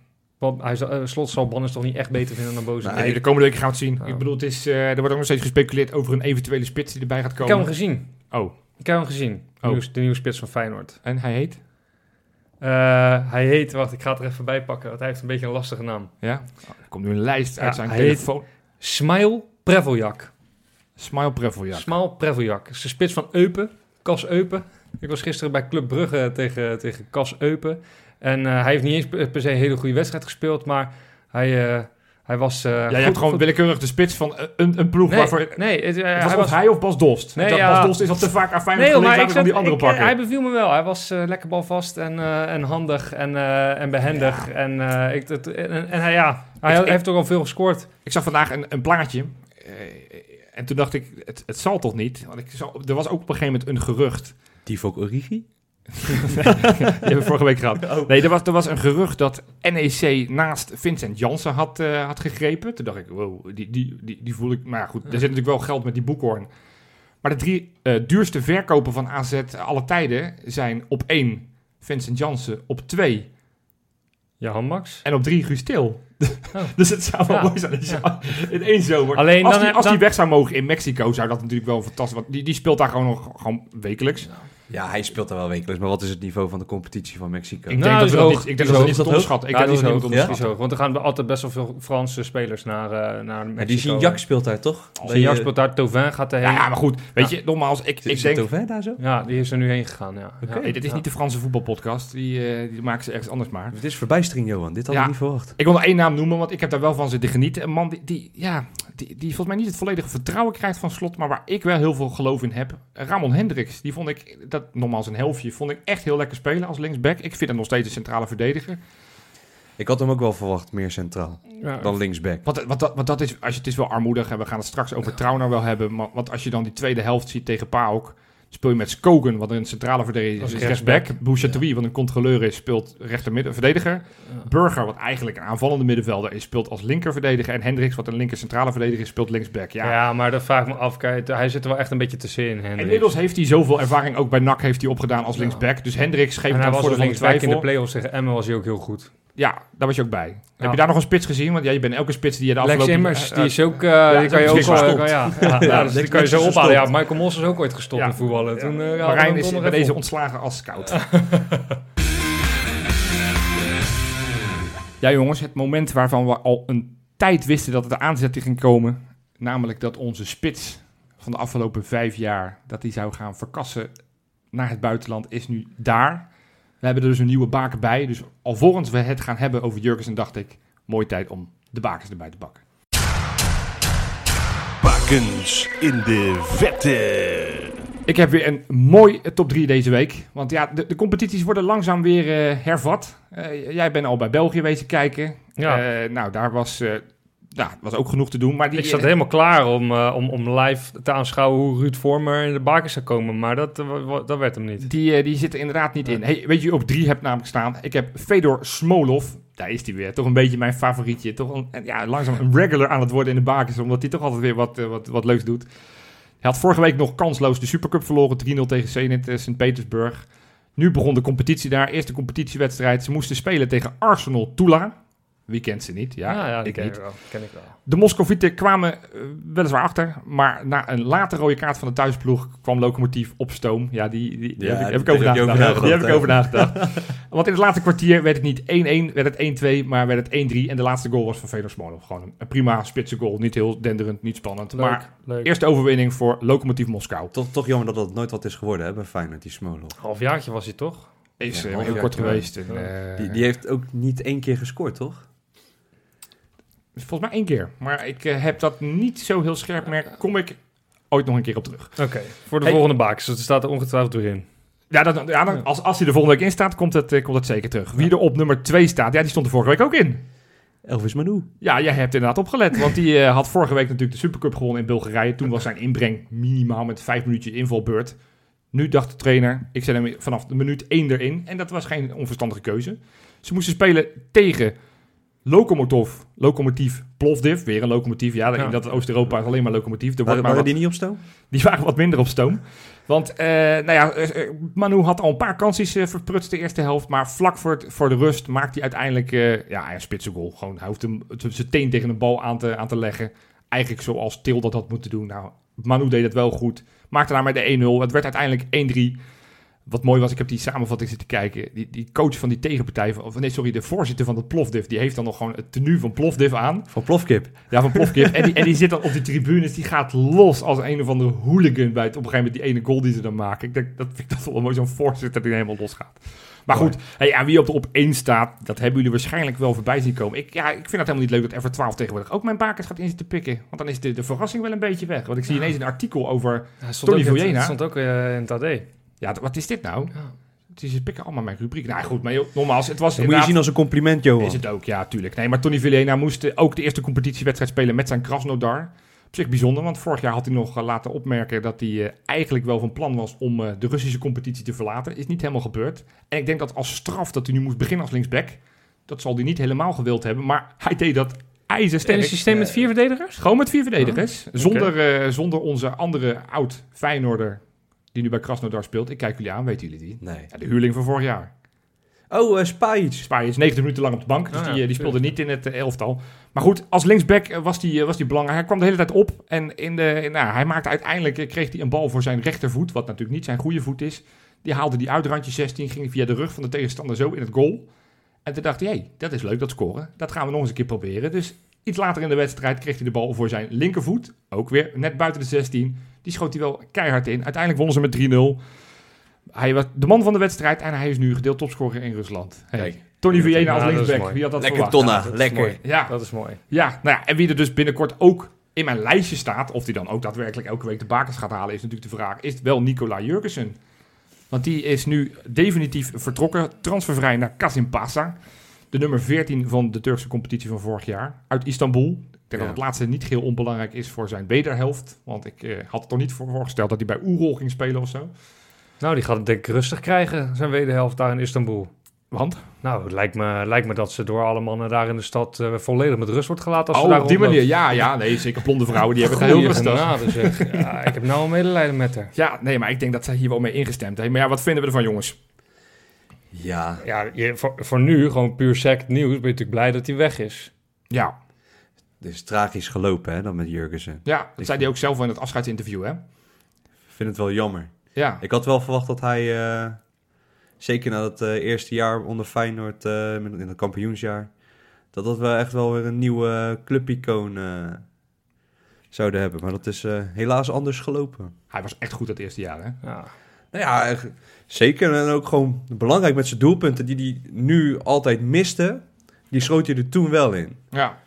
Hij zal, uh, slot zal Bannis toch niet echt beter vinden dan Bozeniek? Nee, de komende weken gaan we het zien. Ik bedoel, het is, uh, er wordt ook nog steeds gespeculeerd over een eventuele spits die erbij gaat komen. Ik heb hem gezien. Oh. Ik heb hem gezien. Oh. De, nieuwe, de nieuwe spits van Feyenoord. En hij heet? Uh, hij heet, wacht, ik ga het er even bij pakken, want hij heeft een beetje een lastige naam. Ja, er komt nu een lijst uit zijn telefoon. Smile Preveljak. Smile Preveljak. Smile Preveljak. Is de spits van Eupen, Cas Eupen. Ik was gisteren bij Club Brugge tegen, tegen Cas Eupen. En uh, hij heeft niet eens per se een hele goede wedstrijd gespeeld, maar hij... Uh, hij was. Uh, ja, je hebt gewoon willekeurig de spits van een, een ploeg nee, waarvoor. Nee, het, uh, hij was hij of Bas Dost. Nee, ja, Bas Dost is al te vaak aan Feyenoord nee, dan die andere ik, pakken. Hij beviel me wel. Hij was uh, lekker balvast en, en handig en, en behendig. Ja. En, ik, het, en, en, hij, ja, hij ik, heeft ook al veel gescoord. Ik zag vandaag een, een plaatje. en toen dacht ik, het, het zal toch niet? Want ik zag, er was ook op een gegeven moment een gerucht. Tivok Origi? [LAUGHS] die hebben we vorige week gehad. Oh. Nee, er was, er was een gerucht dat NEC naast Vincent Jansen had, uh, had gegrepen. Toen dacht ik, wow, die, die, die, die voel ik... Maar ja, goed, er zit natuurlijk wel geld met die boekhoorn. Maar de drie uh, duurste verkopen van AZ alle tijden zijn op één Vincent Jansen. Op 2 Johan Max. En op 3 Guus Til. Oh. [LAUGHS] dus het zou wel mooi zijn als ja. in één zomer... Alleen als, dan, die, als die weg zou mogen in Mexico, zou dat natuurlijk wel fantastisch... Want die, die speelt daar gewoon nog gewoon wekelijks. Ja, hij speelt daar wel wekelijks. Maar wat is het niveau van de competitie van Mexico? Ik denk nou, dat we dat niet, ik denk dat we niet. Ik denk dat is niet hoog. Want er gaan altijd best wel veel Franse spelers naar, uh, naar Mexico. die Signac speelt daar toch? Signac speelt daar, Tovin gaat erheen. Ja, maar goed. Weet je, nogmaals, ik, ik denk... Tovin daar zo? Ja, die is er nu heen gegaan, ja. Okay. dit is niet de Franse voetbalpodcast. Die, uh, die maken ze ergens anders maar. Het is verbijstering, Johan. Dit had ik niet verwacht. Ik wil nog één naam noemen, want ik heb daar wel van zitten genieten. Een man die, die ja, die, die volgens mij niet het volledige vertrouwen krijgt van Slot, maar waar ik wel heel veel geloof in heb. Ramon Hendricks, die vond ik, dat nogmaals een helftje, vond ik echt heel lekker spelen als linksback. Ik vind hem nog steeds een centrale verdediger. Ik had hem ook wel verwacht meer centraal dan linksback. Want, wat, dat, want dat is, als je, het is wel armoedig en we gaan het straks over Trauner wel hebben. Maar, want als je dan die tweede helft ziet tegen PAOK, speel je met Skogen, wat een centrale verdediger is, rechtsback. Bouchatoui, wat een controleur is, speelt rechter verdediger. Burger, wat eigenlijk een aanvallende middenvelder is, speelt als linker verdediger. En Hendricks, wat een linker centrale verdediger is, speelt linksback. Ja, ja maar dat vraag ik me af. Kijk, hij zit er wel echt een beetje tussenin, Hendricks. Inmiddels heeft hij zoveel ervaring, ook bij NAC heeft hij opgedaan als linksback. Dus Hendricks geeft hem voor de linksback. in de play-offs tegen Emmen was hij ook heel goed. Ja, daar was je ook bij. Heb je daar nog een spits gezien? Want ja, je bent elke spits die je de afgelopen... Lex Immers, die is ook... Uh, [LAUGHS] die kan je ook... Uh, ja, ja, ja, dus die kan je zo ophalen. Ja, Michael Moss is ook ooit gestopt met voetballen. Toen, uh, Marijn is bij deze ontslagen als scout. [LAUGHS] ja jongens, het moment waarvan we al een tijd wisten dat het de aanzetting ging komen. Namelijk dat onze spits van de afgelopen vijf jaar... dat die zou gaan verkassen naar het buitenland, is nu daar... We hebben er dus een nieuwe baken bij. Dus alvorens we het gaan hebben over Jurgensen, dacht ik, mooie tijd om de bakens erbij te bakken. Bakens in de vette. Ik heb weer een mooi top 3 deze week. Want ja, de, de competities worden langzaam weer uh, hervat. Uh, jij bent al bij België wezen kijken. Ja. Uh, nou, daar was ja, was ook genoeg te doen. Maar die, ik zat helemaal klaar om, uh, om, om live te aanschouwen hoe Ruud Vormer in de baken zou komen. Maar dat, uh, dat werd hem niet. Die, uh, die zit er inderdaad niet in. Hey, weet je, op drie heb namelijk staan. Ik heb Fedor Smolov. Daar is hij weer. Toch een beetje mijn favorietje. Toch een, ja, langzaam een regular aan het worden in de bakens. Omdat hij toch altijd weer wat, wat, wat leuks doet. Hij had vorige week nog kansloos de Supercup verloren. 3-0 tegen Zenit Sint-Petersburg. Nu begon de competitie daar. Eerste competitiewedstrijd. Ze moesten spelen tegen Arsenal Tula. Wie kent ze niet? Ja, ja, die ik ken, niet. Ik wel. ken ik wel. De Moscovieten kwamen uh, weliswaar achter, maar na een later rode kaart van de thuisploeg kwam Locomotief op stoom. Ja, die, die, ja, heb, ik, heb ik over nagedacht. Die heb ik over nagedacht. [LAUGHS] Want in het laatste kwartier werd het niet 1-1, werd het 1-2, maar werd het 1-3. En de laatste goal was van Fedor Smolov. Gewoon een, prima spitse goal. Niet heel denderend, niet spannend. Leuk, maar leuk. eerste overwinning voor Locomotief Moskou. Toch, toch jammer dat dat nooit wat is geworden hè, bij Feyenoord, die Smolov. Halfjaartje was hij toch? Is ja, uh, heel kort geweest. En, uh, die, die heeft ook niet één keer gescoord, toch? Volgens mij één keer. Maar ik uh, heb dat niet zo heel scherp merk. Kom ik ooit nog een keer op terug. Oké, voor de hey. volgende baak. Dus het staat er ongetwijfeld weer in. Ja, dat, ja dan, als, als hij er volgende week in staat, komt het, uh, komt het zeker terug. Wie er op nummer 2 staat, ja, die stond er vorige week ook in. Elvis Manu. Ja, jij hebt inderdaad opgelet. Want die uh, had vorige week natuurlijk de Supercup gewonnen in Bulgarije. Toen was zijn inbreng minimaal met vijf minuutjes invalbeurt. Nu dacht de trainer, ik zet hem vanaf de minuut 1 erin. En dat was geen onverstandige keuze. Ze moesten spelen tegen Lokomotov, locomotief Plovdiv, weer een locomotief. Ja, ja. in dat Oost-Europa is alleen maar locomotief. Er waren, waren die niet op stoom? Die waren wat minder op stoom. Want, uh, nou ja, uh, Manu had al een paar kansjes uh, verprutst de eerste helft. Maar vlak voor, het, voor de rust maakt hij uiteindelijk ja, een spitse goal. Gewoon, hij hoeft hem zijn teen tegen een bal aan te, aan te leggen. Eigenlijk zoals Til dat had moeten doen. Nou, Manu deed het wel goed. Maakte daarmee de 1-0. Het werd uiteindelijk 1-3. Wat mooi was, ik heb die samenvatting zitten kijken. Die, die coach van die tegenpartij, of nee, sorry, de voorzitter van het Plofdiv, die heeft dan nog gewoon het tenue van Plofdiv aan. Van Plofkip. Ja, van Plofkip. en, die, en die zit dan op die tribunes, die gaat los als een of andere hooligan bij het op een gegeven moment die ene goal die ze dan maken. Ik denk, dat vind ik dat wel mooi, zo'n voorzitter die helemaal los gaat. Maar goed, hey, aan wie op de op 1 staat, dat hebben jullie waarschijnlijk wel voorbij zien komen. Ik, ja, ik vind het helemaal niet leuk dat F12 tegenwoordig ook mijn bakens gaat in te pikken. Want dan is de, de verrassing wel een beetje weg. Want ik zie ineens een artikel over ja, Tony Vujena. Dat stond ook uh, in het AD. Ja, wat is dit nou? Ja. Ze pikken allemaal mijn rubriek. Nou goed, maar nogmaals, het was Dat moet je zien als een compliment, Johan. Is het ook, ja, tuurlijk. Nee, maar Tony Villena moest ook de eerste competitiewedstrijd spelen met zijn Krasnodar. Op zich bijzonder, want vorig jaar had hij nog laten opmerken dat hij uh, eigenlijk wel van plan was om de Russische competitie te verlaten. Is niet helemaal gebeurd. En ik denk dat als straf dat hij nu moest beginnen als linksback, dat zal hij niet helemaal gewild hebben. Maar hij deed dat ijzersterk. een systeem met vier verdedigers? Gewoon met vier verdedigers. Oh, zonder, uh, zonder onze andere oud Feyenoorder die nu bij Krasnodar speelt. Ik kijk jullie aan, weten jullie die? Nee. Ja, de huurling van vorig jaar. Oh, uh, Spajic. Spajic, 90 minuten lang op de bank. Dus ah, die, die speelde niet in het elftal. Maar goed, als linksback was die, was die belangrijk. Hij kwam de hele tijd op. En in de, nou, hij maakte uiteindelijk, kreeg hij een bal voor zijn rechtervoet. Wat natuurlijk niet zijn goede voet is. Die haalde die uitrandje 16, ging via de rug van de tegenstander zo in het goal. En toen dacht hij, hey, dat is leuk, dat scoren. Dat gaan we nog eens een keer proberen. Dus iets later in de wedstrijd kreeg hij de bal voor zijn linkervoet. Ook weer net buiten de 16. Die schoot hij wel keihard in. Uiteindelijk wonnen ze met 3-0. Hij was de man van de wedstrijd en hij is nu gedeeld topscorer in Rusland. Hey. Tony Vujena als linksback, wie had dat Lekker Tonna, lekker. Ja. Dat is mooi. Ja, nou ja, en wie er dus binnenkort ook in mijn lijstje staat, of die dan ook daadwerkelijk elke week de bakens gaat halen, is natuurlijk de vraag, is het wel Nicola Jurgensen? Want die is nu definitief vertrokken, transfervrij naar Kasimpasa. De nummer 14 van de Turkse competitie van vorig jaar, uit Istanbul. Ik denk dat het laatste niet heel onbelangrijk is voor zijn wederhelft. Want ik eh, had het toch niet voorgesteld dat hij bij Oerol ging spelen of zo. Nou, die gaat het denk ik rustig krijgen, zijn wederhelft daar in Istanbul. Want? Nou, het lijkt me, lijkt me dat ze door alle mannen daar in de stad uh, volledig met rust wordt gelaten. Als oh, daar op die manier. Ja, ja, nee, zeker blonde vrouwen, die [LAUGHS] hebben het heel rustig. [LAUGHS] ja, ik heb nou een medelijden met haar. Ja, nee, maar ik denk dat zij hier wel mee ingestemd heeft. Maar ja, wat vinden we ervan, jongens? Ja. Ja, je, voor, voor nu, gewoon puur sect nieuws, ben je natuurlijk blij dat hij weg is. Ja. Het is tragisch gelopen, hè, dan met Jurgensen. Ja, dat zei hij ook zelf in het afscheidsinterview, hè? Ik vind het wel jammer. Ja. Ik had wel verwacht dat hij... Uh zeker na het uh, eerste jaar onder Feyenoord uh, in het kampioensjaar, dat dat we echt wel weer een nieuwe clubicoon uh, zouden hebben. Maar dat is helaas anders gelopen. Hij was echt goed dat eerste jaar, hè? Ja. Nou ja, zeker. En ook gewoon belangrijk met zijn doelpunten die hij nu altijd miste. Die schoot hij er toen wel in. Ja.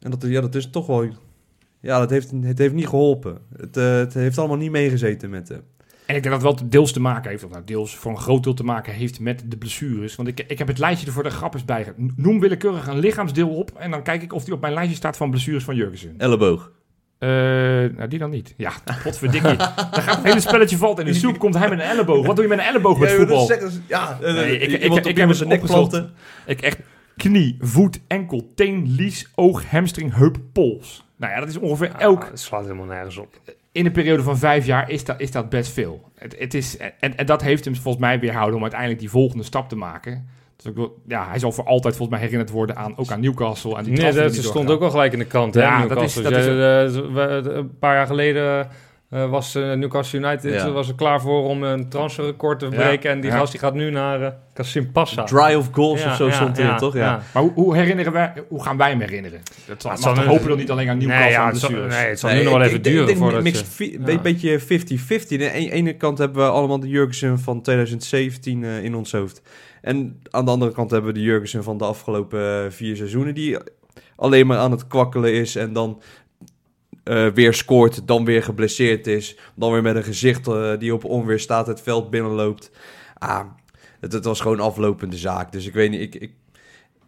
En dat, ja, dat is toch wel... Ja, dat heeft, het heeft niet geholpen. Het, het heeft allemaal niet meegezeten met hem. En ik denk dat het wel deels te maken heeft, of nou deels voor een groot deel te maken heeft met de blessures. Want ik, ik heb het lijstje er voor de grap eens bij. Noem willekeurig een lichaamsdeel op en dan kijk ik of die op mijn lijstje staat van blessures van Jurgensen. Elleboog. Uh, nou, die dan niet. Ja, potverdikkie. dan gaat het hele spelletje valt in de soep, komt hij met een elleboog. Wat doe je met een elleboog met voetbal? ja, nee, ik, ik, ik, ik heb het opgezocht. Ik echt knie, voet, enkel, teen, lies, oog, hamstring, heup, pols. Nou ja, dat is ongeveer elk... Het slaat helemaal nergens op in een periode van vijf jaar is dat, is dat best veel. Het, het is, en, en dat heeft hem volgens mij weerhouden om uiteindelijk die volgende stap te maken. Dus ja, hij zal voor altijd volgens mij herinnerd worden aan, ook aan Newcastle. En die nee, dat stond ook al gelijk in de krant, ja, hè, Newcastle. Dat is, dat is, uh, een paar jaar geleden uh, was uh, Newcastle United ja. was er klaar voor om een transferrecord te breken. En die gast die gaat nu naar uh. Dry of goals of zo stond erin, toch? Ja. Maar hoe, hoe, herinneren wij, hoe gaan wij hem herinneren? Dat zal, zal hopen dat niet alleen aan Newcastle nee, ja, het zal, nee, het zal nu nog wel even duren. Ik denk een beetje 50-50. Aan de ene kant hebben we allemaal de Jurgensen van 2017 in ons hoofd. En aan de andere kant hebben we de Jurgensen van de afgelopen vier seizoenen... die alleen maar aan het kwakkelen is en dan uh, weer scoort, dan weer geblesseerd is, dan weer met een gezicht uh, die op onweer staat het veld binnenloopt. Ah, het, was gewoon aflopende zaak. Dus ik weet niet, ik, ik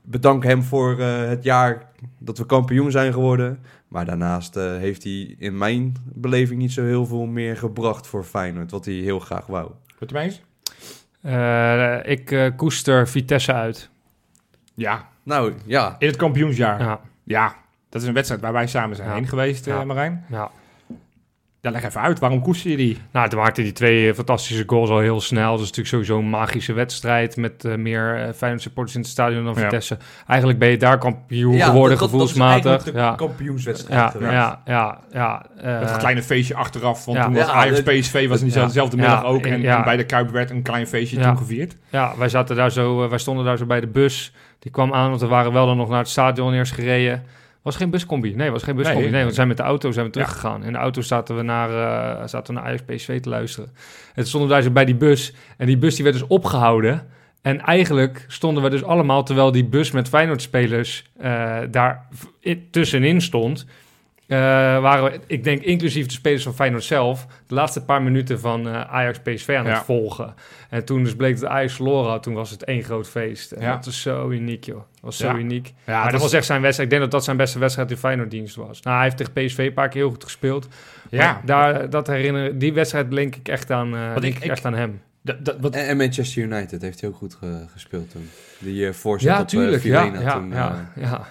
bedank hem voor het jaar dat we kampioen zijn geworden. Maar daarnaast heeft hij in mijn beleving niet zo heel veel meer gebracht voor Feyenoord, wat hij heel graag wou. Wat je eens? Ik koester Vitesse uit. Ja. Nou, ja. In het kampioensjaar. Ja. Ja, dat is een wedstrijd waar wij samen zijn heen geweest, ja. Uh, Marijn. Ja. Ja, leg even uit, waarom koester je die? Nou, toen maakte die twee fantastische goals al heel snel. Dat is natuurlijk sowieso een magische wedstrijd met uh, meer uh, Feyenoord supporters in het stadion dan Vitesse. Eigenlijk ben je daar kampioen ja, geworden, dat, gevoelsmatig. Dat, ja. kampioenswedstrijd. Ja, ja, ja. ja, uh, Met een kleine feestje achteraf, want toen was Ajax PSV was in dezelfde middag ook. En, en, bij de Kuip werd een klein feestje toen gevierd. Ja, wij, zaten daar zo, wij stonden daar zo bij de bus. Die kwam aan, want we waren wel dan nog naar het stadion eerst gereden. Was geen buscombi. Nee, was geen buscombi. Nee, nee, we zijn met de auto zijn we teruggegaan. Ja. In de auto zaten we naar, uh, zaten we naar Ajax PSV te luisteren. En toen stonden we daar zo bij die bus. En die bus die werd dus opgehouden. En eigenlijk stonden we dus allemaal, terwijl die bus met Feyenoord-spelers uh, daar tussenin stond... Uh, waren we, ik denk inclusief de spelers van Feyenoord zelf, de laatste paar minuten van uh, Ajax PSV aan het volgen. En toen dus bleek dat Ajax verloren had, toen was het één groot feest. En ja. dat is zo uniek, joh. Dat was zo uniek. Ja, maar dat, was echt zijn wedstrijd. Ik denk dat dat zijn beste wedstrijd in Feyenoord-dienst was. Nou, hij heeft tegen PSV een paar keer heel goed gespeeld. Ja. daar, dat herinner, die wedstrijd link ik echt aan, uh, ik, ik, echt aan hem. Dat, dat, wat... en, Manchester United heeft hij ook goed ge, gespeeld toen. Die uh, voorzet ja, op tuurlijk, ja, ja, toen. Ja, ja.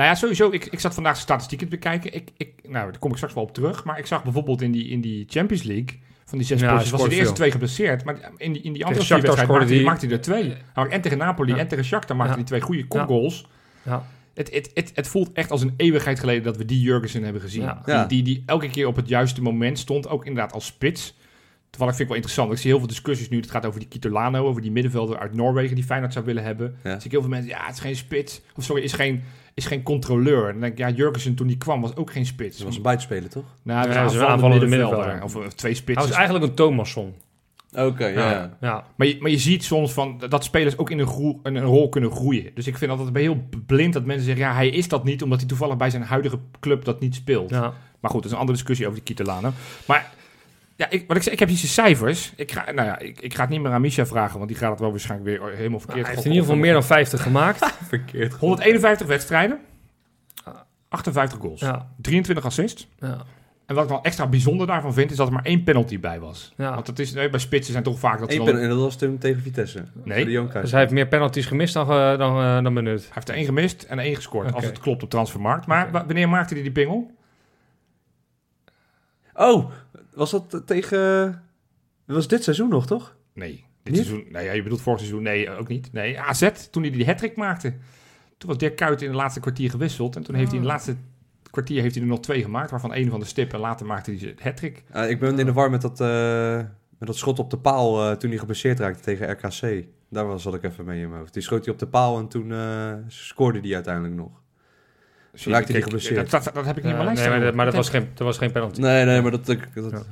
Nou ja, sowieso. Ik, ik zat vandaag statistieken te bekijken. Ik, ik, nou, daar kom ik straks wel op terug. Maar ik zag bijvoorbeeld in die, in die Champions League van die zes ja, potjes was de eerste twee geblesseerd. Maar in die, in die andere vier wedstrijden maakte, die... maakte hij er twee. Nou, en tegen Napoli en tegen Shakhtar maakte hij twee goede kopgoals. Ja. Het, het, het, het, voelt echt als een eeuwigheid geleden dat we die Jurgensen hebben gezien. Die, die, die elke keer op het juiste moment stond, ook inderdaad als spits. Toevallig vind ik wel interessant. Ik zie heel veel discussies nu. Het gaat over die Kitolano, over die middenvelder uit Noorwegen die Feyenoord zou willen hebben. Ja. zie ik heel veel mensen, ja, het is geen spits. Of sorry, is geen, is geen controleur. En dan denk ik, ja, Jurgensen toen die kwam was ook geen spits. Dat was een buitenspeler, toch? Nou, hij was een aanvallende middenvelder. Of, of, twee spitsen. Hij was eigenlijk een Thomasson. Oké, ja. ja. Maar, je, maar je ziet soms van dat spelers ook in een, een, rol kunnen groeien. Dus ik vind altijd heel blind dat mensen zeggen... ja, hij is dat niet omdat hij toevallig bij zijn huidige club dat niet speelt. Ja. Maar goed, dat is een andere discussie over die Kittelane. Maar ja, ik, wat ik zeg, ik heb hier cijfers. Ik ga, nou ja, ik, ik ga het niet meer aan Misha vragen, want die gaat het wel waarschijnlijk weer helemaal verkeerd. Nou, hij heeft in ieder geval meer dan 50 gemaakt. [LAUGHS] verkeerd. 151 wedstrijden. 58 goals. Ja. 23 assists. Ja. En wat ik wel extra bijzonder daarvan vind, is dat er maar één penalty bij was. Ja. Want het is, bij spitsen zijn toch vaak dat... Eén penalty, en dat was toen tegen Vitesse. Nee. Dus hij heeft meer penalties gemist dan, uh, dan, uh, dan benut. Hij heeft er één gemist en één gescoord, als het klopt op transfermarkt. Maar wanneer maakte hij die pingel? Oh, was dat tegen... Was dit seizoen nog, toch? Nee. Dit seizoen... Nee, ja, je bedoelt vorig seizoen? Nee, ook niet. Nee, AZ, toen hij die hat maakte. Toen was Dirk Kuyt in de laatste kwartier gewisseld. En toen heeft hij in de ah. laatste kwartier heeft hij er nog twee gemaakt, waarvan één van de stippen. Later maakte hij het hattrick. Uh, ik ben in de war met dat, uh, met dat schot op de paal uh, toen hij geblesseerd raakte tegen RKC. Daar was zat ik even mee in mijn hoofd. Die schoot hij op de paal en toen eh, scoorde hij uiteindelijk nog. Toen raakte hij geblesseerd. Dat, dat, dat, heb ik niet meer lijst. Nee, maar, dat, was geen, dat was geen penalty. Nee, nee, maar dat, dat,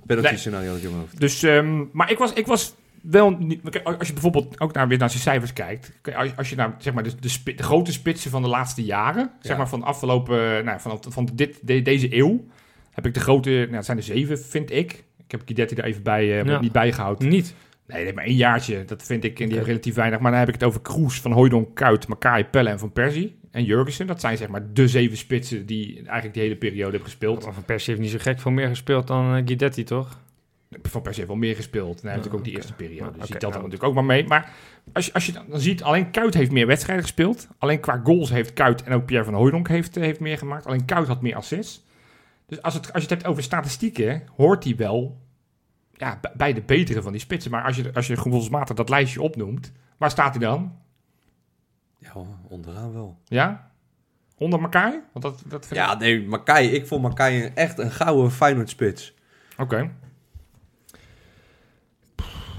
penalty scenario had ik in mijn hoofd. Dus, um, maar ik was, ik was wel niet, als je bijvoorbeeld ook naar, weer naar zijn cijfers kijkt, als je naar zeg maar, de, de, de grote spitsen van de laatste jaren, zeg maar van afgelopen, nou, van, van dit, deze eeuw, heb ik de grote, nou, het zijn er zeven, vind ik. Ik heb Guidetti er even bij, uh, niet bijgehouden. Niet? Nee, nee, maar een jaartje. Dat vind ik in die relatief weinig. Maar dan heb ik het over Kroes, Van Hooydonk, Kuit, Makai, Pelle en Van Persie. En Jurgensen. Dat zijn zeg maar de zeven spitsen die eigenlijk die hele periode hebben gespeeld. Van Persie heeft niet zo gek veel meer gespeeld dan uh, Guidetti, toch? Van per se wel meer gespeeld. En hij heeft ook die eerste periode. Dus okay, die telt dan natuurlijk ook maar mee. Maar als je, als je dan, ziet, alleen Kuit heeft meer wedstrijden gespeeld. Alleen qua goals heeft Kuit en ook Pierre van Hooydonk heeft, eh, heeft meer gemaakt. Alleen Kuit had meer assists. Dus als, het, als je het hebt over statistieken, hoort hij wel ja, bij de betere van die spitsen. Maar als je, als je gevoelsmatig dat lijstje opnoemt, waar staat hij dan? Ja, onderaan wel. Ja? Onder Makai? Want dat, dat ja, nee, Makai. Ik vond Makai echt een gouden Feyenoord spits. Oké.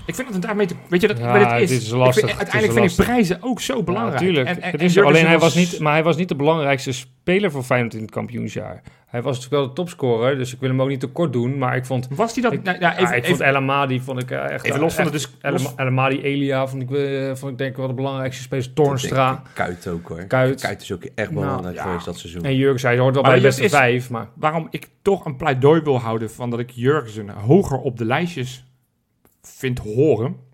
Ik vind het daarmee te... Weet je, dat, ja, is, is lastig. uiteindelijk vind ik prijzen ook zo belangrijk. Ja, en, is, alleen hij was niet, maar hij was niet de belangrijkste speler voor Feyenoord in het kampioensjaar. Hij was natuurlijk wel de topscorer, dus ik wil hem ook niet tekort doen. Maar ik vond... Was hij dat? Ik, nou, ja, even, ik vond El Amadi vond ik uh, echt... Even los van de... Dus, El Amadi, Elia vond ik, uh, vond ik denk wel de belangrijkste spelers. Tornstra. Kuit ook hoor. Kuit. Kuit is ook echt nou, belangrijk nou, geweest dat seizoen. En Jurgen zei, hoort wel bij de beste vijf. Maar... Waarom ik toch een pleidooi wil houden van dat ik Jurgensen hoger op de lijstjes vind horen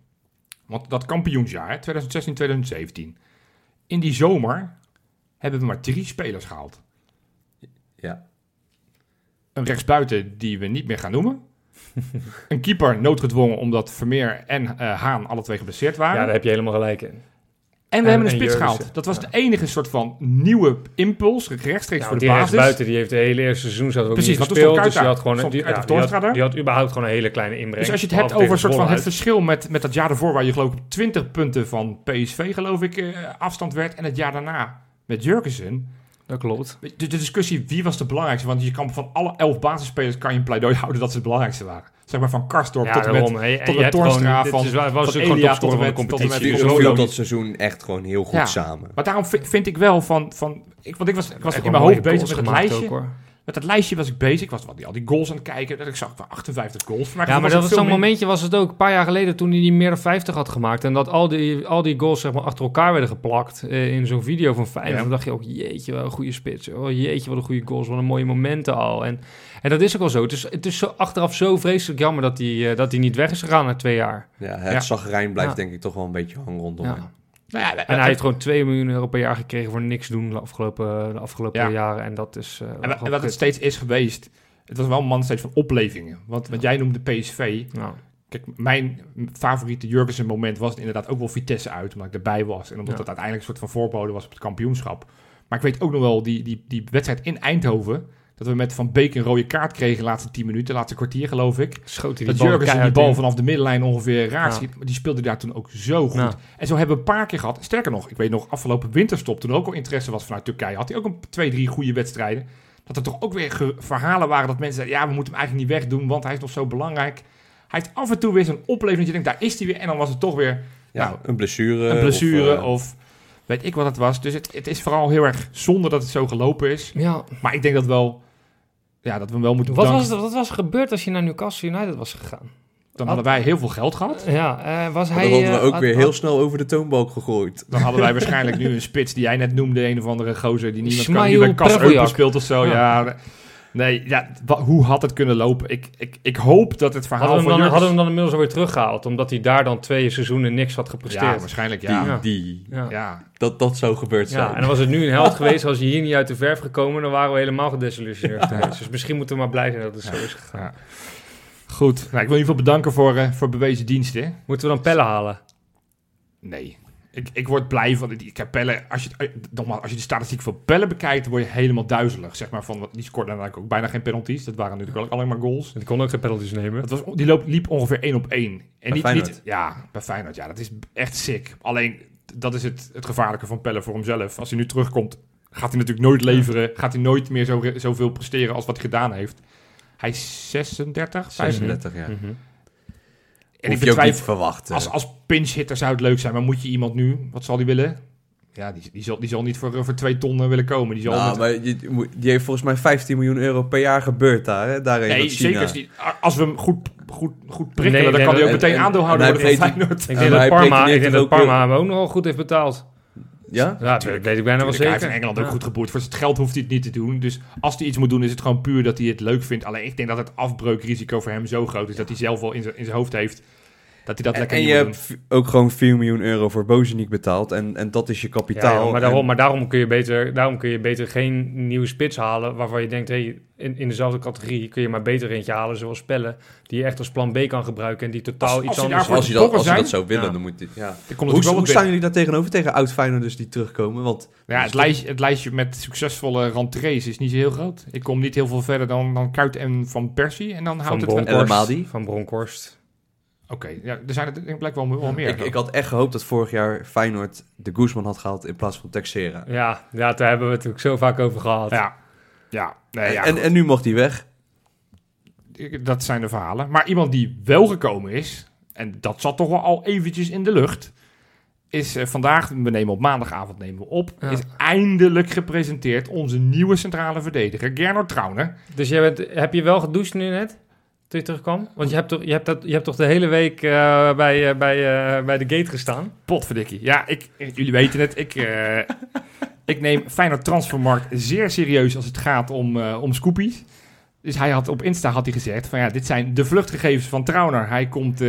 want dat kampioensjaar, 2016-2017, in die zomer hebben we maar drie spelers gehaald. Ja. Een rechtsbuiten die we niet meer gaan noemen. [LAUGHS] een keeper noodgedwongen omdat Vermeer en uh, Haan alle twee geblesseerd waren. Ja, daar heb je helemaal gelijk in. En we hebben een spits gehaald. Dat was de enige soort van nieuwe impuls, rechtstreeks voor de basis. buiten, die heeft de hele eerste seizoen zat ook Precies, niet gespeeld. Dus die had gewoon die, ja, die, had, die, had, überhaupt gewoon een hele kleine inbreng. Dus als je het hebt over een soort van het verschil met, met dat jaar ervoor, waar je geloof ik 20 punten van PSV geloof ik uh, afstand werd, en het jaar daarna met Jurgensen. Dat klopt. De, de, discussie wie was de belangrijkste, want je kan van alle elf basisspelers kan je een pleidooi houden dat ze het belangrijkste waren zeg maar van Karsdorp tot en met, hey, tot met Torstra, van, is, was van Elia tot en met, competitie. Tot en met dat seizoen echt gewoon heel goed ja. samen. Maar daarom vind ik wel van, van ik, want ik was, ik was in mijn hoofd bezig met het lijstje. Ook, met dat lijstje was ik bezig. Ik was wat, al die goals aan het kijken. Dat ik zag 58 goals. Maar ja, maar dat was zo'n momentje was het ook een paar jaar geleden toen hij die meer dan 50 had gemaakt. En dat al die, al die goals zeg maar, achter elkaar werden geplakt uh, in zo'n video van Feyenoord. Ja. Dan dacht je ook, jeetje, wat een goede spits. Oh, jeetje, wat een goede goals. Wat een mooie momenten al. En, en dat is ook wel zo. Het is, het is zo, achteraf zo vreselijk jammer dat hij, uh, dat hij niet weg is gegaan na twee jaar. Ja, het ja. zagrijn blijft denk ik toch wel een beetje hangen rondom hem. Nou ja, en hij heeft gewoon 2 miljoen euro per jaar gekregen voor niks doen de afgelopen, de afgelopen jaren. En dat is. Uh, en, en wat het steeds is geweest, het was wel een man steeds van oplevingen. Want wat jij noemde PSV. Nou. Kijk, mijn favoriete Jurgensen moment was inderdaad ook wel Vitesse uit, omdat ik erbij was. En omdat het uiteindelijk een soort van voorbode was op het kampioenschap. Maar ik weet ook nog wel, die, die, die wedstrijd in Eindhoven, Dat we met Van Beek een rode kaart kregen de laatste 10 minuten, de laatste kwartier geloof ik. Schoot hij dat die Jurgensen die bal vanaf de middenlijn ongeveer raak Ja. schiet. Maar die speelde daar toen ook zo goed. Ja. En zo hebben we een paar keer gehad. Sterker nog, ik weet nog, afgelopen winterstop, toen ook al interesse was vanuit Turkije, had hij ook een twee, drie goede wedstrijden. Dat er toch ook weer verhalen waren dat mensen zeiden, ja, we moeten hem eigenlijk niet wegdoen, want hij is nog zo belangrijk. Hij heeft af en toe weer zo'n opleving dat je denkt, daar is hij weer. En dan was het toch weer Ja, Nou, een blessure. een blessure Of, of, eh, weet ik wat het was. Dus het, het is vooral heel erg zonde dat het zo gelopen is. Ja. Maar ik denk dat wel, ja, dat we hem wel moeten Wat bedanken. was, er, wat was er gebeurd als je naar Newcastle United was gegaan? Dan hadden wij heel veel geld gehad. Ja, eh, was hij... dan hadden we eh, ook weer had- heel snel over de toonbalk gegooid. Dan hadden wij [LAUGHS] waarschijnlijk nu een spits die jij net noemde, een of andere gozer die niemand kan, die bij Kas speelt of zo. Ja. Ja. Nee, ja, hoe had het kunnen lopen? Ik, ik, ik hoop dat het verhaal Hadden we, van hem dan, Jurgens- hadden we hem dan inmiddels alweer teruggehaald, omdat hij daar dan twee seizoenen niks had Ja, gepresteerd. waarschijnlijk Die, ja. Ja. die, Ja. Ja, dat, dat zou gebeurd zijn. Ja, en dan was het nu een held geweest. Als je hier niet uit de verf gekomen, dan waren we helemaal gedesillusioneerd geweest. Dus misschien moeten we maar blij zijn dat het zo is gegaan. Ja. Goed. Nou, ik wil je in ieder geval bedanken voor, eh, voor bewezen diensten. Moeten we dan pellen halen? Nee. Ik, ik word blij van... Ik heb Pelle... Als je, eh, nogmaals, als je de statistiek van Pelle bekijkt, dan word je helemaal duizelig. Zeg maar van, wat- die scoorde eigenlijk ook bijna geen penalties. Dat waren natuurlijk ook alleen maar goals. Die kon ook geen penalties nemen. Het was, die loop, liep ongeveer één op één. En Bij niet, Feyenoord? niet, ja, bij Feyenoord. Ja, dat is echt sick. Alleen, dat is het, het gevaarlijke van Pelle voor hemzelf. Als hij nu terugkomt, gaat hij natuurlijk nooit leveren. Gaat hij nooit meer zo, zoveel presteren als wat hij gedaan heeft. Hij is 36, 35. 36, ja. Mhm. En ik Hoef je ook niet te verwachten. als, als pinch hitter zou het leuk zijn. Maar moet je iemand nu, wat zal die willen? Ja, die, die, zal, die zal niet voor, voor twee ton eh, willen komen. Die zal nou, met- maar moet- die heeft volgens mij 15 miljoen euro per jaar gebeurd daar, hè? Daar in nee, zeker niet. Als we hem goed, goed, goed prikkelen, Nee, dan nee, kan hij ook en- meteen en- aandeelhouder en worden van Feyenoord. Ik denk dat Parma, ik denk dat Parma hem ook nogal goed heeft betaald. Ja? Ja, dat weet ik bijna wel Tuurlijk, hij heeft zeker. in Engeland ook Ja. goed geboerd. Voor het geld hoeft hij het niet te doen. Dus als hij iets moet doen, is het gewoon puur dat hij het leuk vindt. Alleen ik denk dat het afbreukrisico voor hem zo groot is dat hij zelf wel in zijn, in zijn hoofd heeft dat hij dat En, lekker en niet je hebt ook gewoon 4 miljoen euro voor Bozeniek betaald. En, en dat is je kapitaal. ja, maar, daarom, En- maar daarom, kun je beter, daarom kun je beter geen nieuwe spits halen waarvan je denkt, hey, in, in dezelfde categorie kun je maar beter eentje halen, zoals Spellen, die je echt als plan B kan gebruiken en die totaal Als- iets als anders als je dat, als je dat zou willen, Ja. dan moet dit... Ja. Hoe, hoe staan jullie daar tegenover, tegen oud-Feyenoorders die terugkomen? Want Ja, het, lijstje, het lijstje met succesvolle rentrées is niet zo heel groot. Ik kom niet heel veel verder dan, dan Kuit en Van Persie. En dan Van houdt het. Bronkhorst. Bronkhorst. Elmadi. Van Bronkhorst. Oké, ja, er zijn er denk ik blijkbaar wel, wel meer. ik, ik had echt gehoopt dat vorig jaar Feyenoord de Guzman had gehaald in plaats van Texera. Ja, ja, daar hebben we het ook zo vaak over gehad. ja, ja, nee, ja en, en nu mocht hij weg. Dat zijn de verhalen. Maar iemand die wel gekomen is, en dat zat toch wel al eventjes in de lucht, is eh, vandaag, we nemen op maandagavond nemen we op, Ja. is eindelijk gepresenteerd onze nieuwe centrale verdediger, Gernot Trauner. Dus jij bent, heb je wel gedoucht nu net? Toen je terugkwam? Want je hebt toch, je hebt dat, je hebt toch de hele week eh, bij, eh, bij, eh, bij de gate gestaan? Potverdikkie. Ja, ik, jullie weten het, ik, ik neem Feyenoord Transfermarkt zeer serieus als het gaat om, om scoopies. Dus hij had op Insta had hij gezegd van ja, dit zijn de vluchtgegevens van Trauner. Hij komt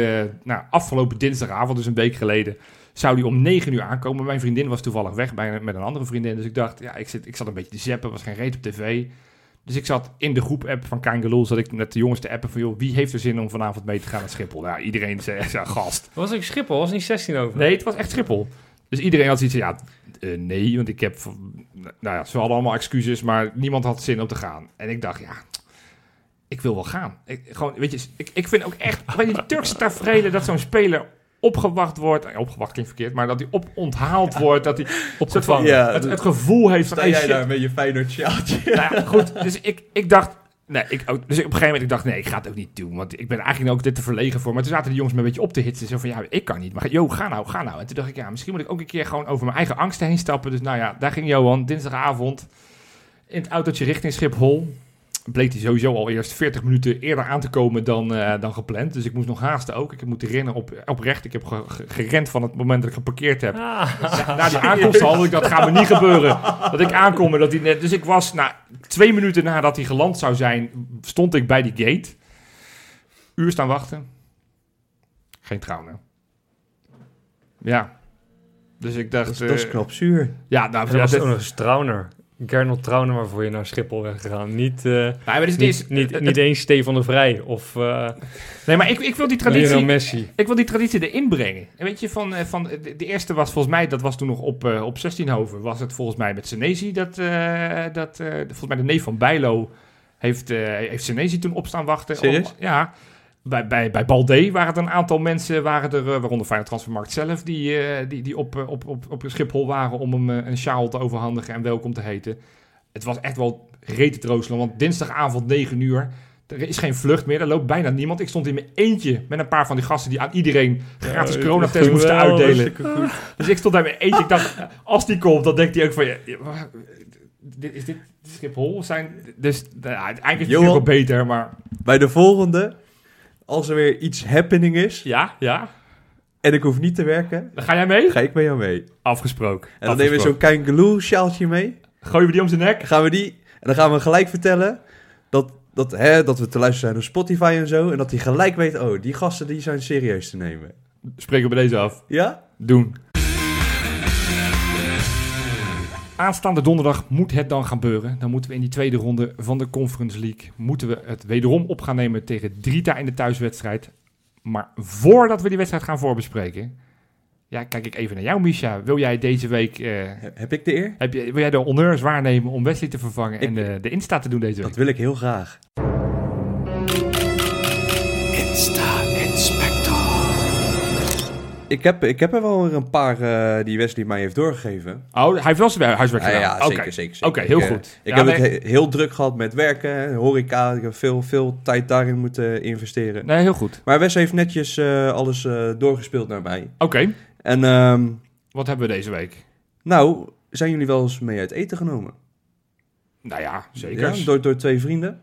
nou, afgelopen dinsdagavond, dus een week geleden, zou hij om 9 uur aankomen. Mijn vriendin was toevallig weg bij, met een andere vriendin. Dus ik dacht, ja, ik, zit, ik zat een beetje te zappen, was geen reet op tv. Dus ik zat in de groep-app van Kangaloo, zat ik met de jongens te appen van joh, wie heeft er zin om vanavond mee te gaan naar Schiphol? Ja, iedereen zei, gast. [LAUGHS] Was ik Schiphol? Was niet 16 over? Nee, het was echt Schiphol. Dus iedereen had zoiets van, ja, eh, nee, want ik heb... Nou ja, ze hadden allemaal excuses, maar niemand had zin om te gaan. En ik dacht, ja, ik wil wel gaan. Ik, gewoon, weet je, ik, ik vind ook echt... Weet je, die Turkse tafereelen dat zo'n speler opgewacht wordt... eh, Opgewacht klinkt verkeerd, maar dat hij op onthaald wordt. Dat hij Opgevangen. Ja, het, het gevoel heeft van... Sta jij shit. daar met je Feyenoord sjaaltje? Nou ja, goed, dus ik, ik dacht... Nee, ik ook, dus op een gegeven moment ik dacht, nee, ik ga het ook niet doen. Want ik ben eigenlijk ook dit te verlegen voor. Maar toen zaten de jongens me een beetje op te hitsen. Zo van, ja, ik kan niet. Maar joh, ga nou, ga nou. En toen dacht ik, ja, misschien moet ik ook een keer gewoon over mijn eigen angsten heen stappen. Dus nou ja, daar ging Johan dinsdagavond in het autootje richting Schiphol. Bleek hij sowieso al eerst 40 minuten eerder aan te komen dan, eh, dan gepland. Dus ik moest nog haasten ook. Ik moet rennen op, oprecht. Ik heb ge- ge- gerend van het moment dat ik geparkeerd heb. Ah. Na die aankomst al, ik, dat gaat me niet gebeuren. Dat ik aankom en dat hij net... Dus ik was, nou, twee minuten nadat hij geland zou zijn, stond ik bij die gate. Uur staan wachten. Geen trouwen. Ja. Dus ik dacht... Dat is, dat is eh, knap zuur. Ja, nou, Er was dit- ook nog eens Trauner. Gernot Trauner waarvoor je naar Schiphol bent gegaan. Niet, eh, Nee, maar dit is, niet, is- niet, niet eens Stefan de Vrij of eh nee, maar ik, ik wil die Lionel traditie... Messi. Ik wil die traditie erin brengen. En weet je, van, eh, van, de, de eerste was volgens mij, dat was toen nog op, eh op 16 Hoven, was het volgens mij met Senesi, dat, eh, dat eh, volgens mij de neef van Bijlo heeft, uh, heeft Senesi toen op staan wachten. Serieus? ja, bij, bij, bij Balde waren er een aantal mensen, waren er, uh, waaronder Feyenoord Transfermarkt zelf, die, uh, die, die op, op, op, op Schiphol waren om hem een sjaal te overhandigen en welkom te heten. Het was echt wel rete troostelen, want dinsdagavond 9 uur, er is geen vlucht meer, er loopt bijna niemand. Ik stond in mijn eentje met een paar van die gasten die aan iedereen gratis ja, coronatest [LAUGHS] moesten uitdelen. Dus ik stond daar met eentje, ik dacht, als die komt, dan denkt hij ook van, ja, dit, is dit Schiphol? Zijn, dus nou, eigenlijk is het wel beter, maar... Bij de volgende, als er weer iets happening is... Ja, ja. En ik hoef niet te werken... Dan ga jij mee? Ga ik met jou mee. Afgesproken. En dan nemen we zo'n kangaloo sjaaltje mee. Gooien we die om zijn nek? Gaan we die... En dan gaan we gelijk vertellen dat, dat, hè, dat we te luisteren zijn op Spotify en zo. En dat hij gelijk weet, oh, die gasten die zijn serieus te nemen. Spreken we bij deze af. Ja? Doen. Aanstaande donderdag moet het dan gaan beuren. Dan moeten we in die tweede ronde van de Conference League... moeten we het wederom op gaan nemen tegen Drita in de thuiswedstrijd. Maar voordat we die wedstrijd gaan voorbespreken... Ja, kijk ik even naar jou, Misha. Wil jij deze week... Uh, heb ik de eer? Heb je, wil jij de honneurs waarnemen om Wesley te vervangen en de, de Insta te doen deze week? Dat wil ik heel graag. Ik heb, ik heb er wel een paar uh, die Wesley mij heeft doorgegeven. Oh, hij heeft wel zijn huiswerk gedaan? Ja, ja zeker, zeker, Oké, heel goed. Ik heb het heel druk gehad met werken, horeca. Ik heb veel, veel tijd daarin moeten investeren. Nee, heel goed. Maar Wes heeft netjes uh, alles uh, doorgespeeld naar mij. Oké. En um, wat hebben we deze week? Nou, zijn jullie wel eens mee uit eten genomen? Nou ja, zeker. Ja, door, door twee vrienden.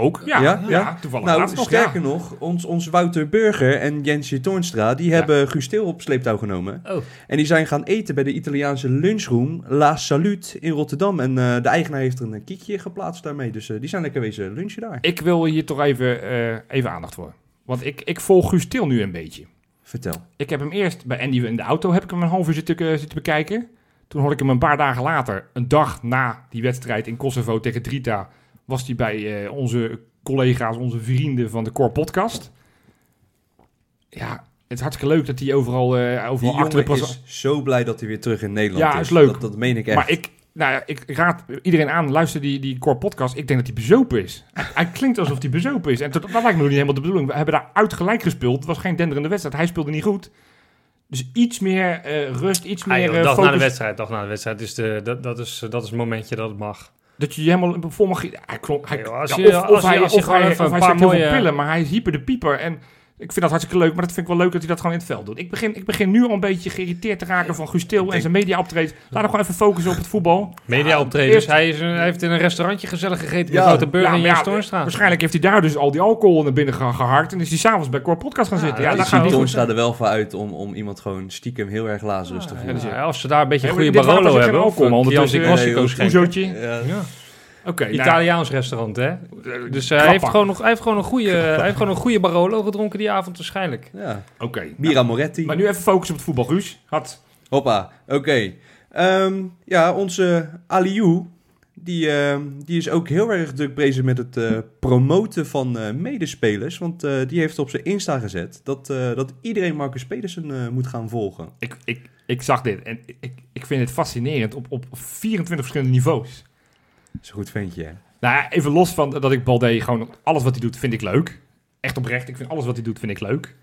Ook? Ja, ja, ja. toevallig. Nou, sterker nog, ons, ons Wouter Burger en Jensje Toornstra... die hebben Guus Til op sleeptouw genomen. Oh. En die zijn gaan eten bij de Italiaanse lunchroom La Salute in Rotterdam. En uh, de eigenaar heeft er een kiekje geplaatst daarmee. Dus uh, die zijn lekker wezen lunchen daar. Ik wil hier toch even, uh, even aandacht voor. Want ik, ik volg Guus Til nu een beetje. Vertel. Ik heb hem eerst bij Andy in de auto heb ik hem een half uur zitten, zitten bekijken. Toen hoorde ik hem een paar dagen later, een dag na die wedstrijd in Kosovo tegen Drita was hij bij uh, onze collega's, onze vrienden van de Core Podcast. Ja, het is hartstikke leuk dat hij overal, uh, overal die achter de is zo blij dat hij weer terug in Nederland ja, is. is leuk. Dat, dat meen ik echt. Maar ik, nou ja, ik raad iedereen aan, luister die, die Core Podcast. Ik denk dat hij bezopen is. hij, hij klinkt alsof hij bezopen is. En dat, dat lijkt me nog niet helemaal de bedoeling. We hebben daar uitgelijk gespeeld. Het was geen denderende wedstrijd. Hij speelde niet goed. Dus iets meer uh, rust, iets meer uh, dag focus. na de wedstrijd, dag na de wedstrijd. Dus de, dat, dat, is, dat is het momentje dat het mag. Dat je je helemaal vol mag... Hij klonk... Hij, als je, ja, of, als of hij, als je of gewoon hij, of een hij heel mooie... veel pillen, maar hij is hyper de pieper. En ik vind dat hartstikke leuk, maar dat vind ik wel leuk dat hij dat gewoon in het veld doet. Ik begin, ik begin nu al een beetje geïrriteerd te raken van Guus Til en zijn media optreedt. Laat hem gewoon even focussen op het voetbal. Media optreden. Dus hij, is een, hij heeft in een restaurantje gezellig gegeten met grote burger in ja, Toornstra. Waarschijnlijk heeft hij daar dus al die alcohol naar binnen ge- geharkt en is hij s'avonds bij Core Podcast gaan zitten. Ja, Ja, daar gaat niet goed. Toornstra er wel voor uit om, om iemand gewoon stiekem heel erg lazarus te voelen. dus Ja, als ze daar een beetje een goede Barolo hebben. alcohol, Of Nee, schenken. Oezootje. Ja. Oké, nou, Italiaans restaurant, hè? Dus eh, hij, heeft gewoon nog, hij, heeft gewoon een goede, hij heeft gewoon een goede Barolo gedronken die avond waarschijnlijk. Ja. Oké. Mira Moretti. Maar nu even focussen op het voetbal, Guus. Had. Hoppa, oké. Ehm, ja, onze Aliou, die, ehm, die is ook heel erg druk bezig met het eh, promoten van eh, medespelers. Want eh, die heeft op zijn Insta gezet dat, eh, dat iedereen Marcus Pedersen eh, moet gaan volgen. Ik, ik, ik zag dit en ik, ik vind het fascinerend op, op 24 verschillende niveaus. Een goed ventje, hè? Nou, ja, even los van dat ik Balde gewoon alles wat hij doet vind ik leuk. Echt oprecht, ik vind alles wat hij doet vind ik leuk.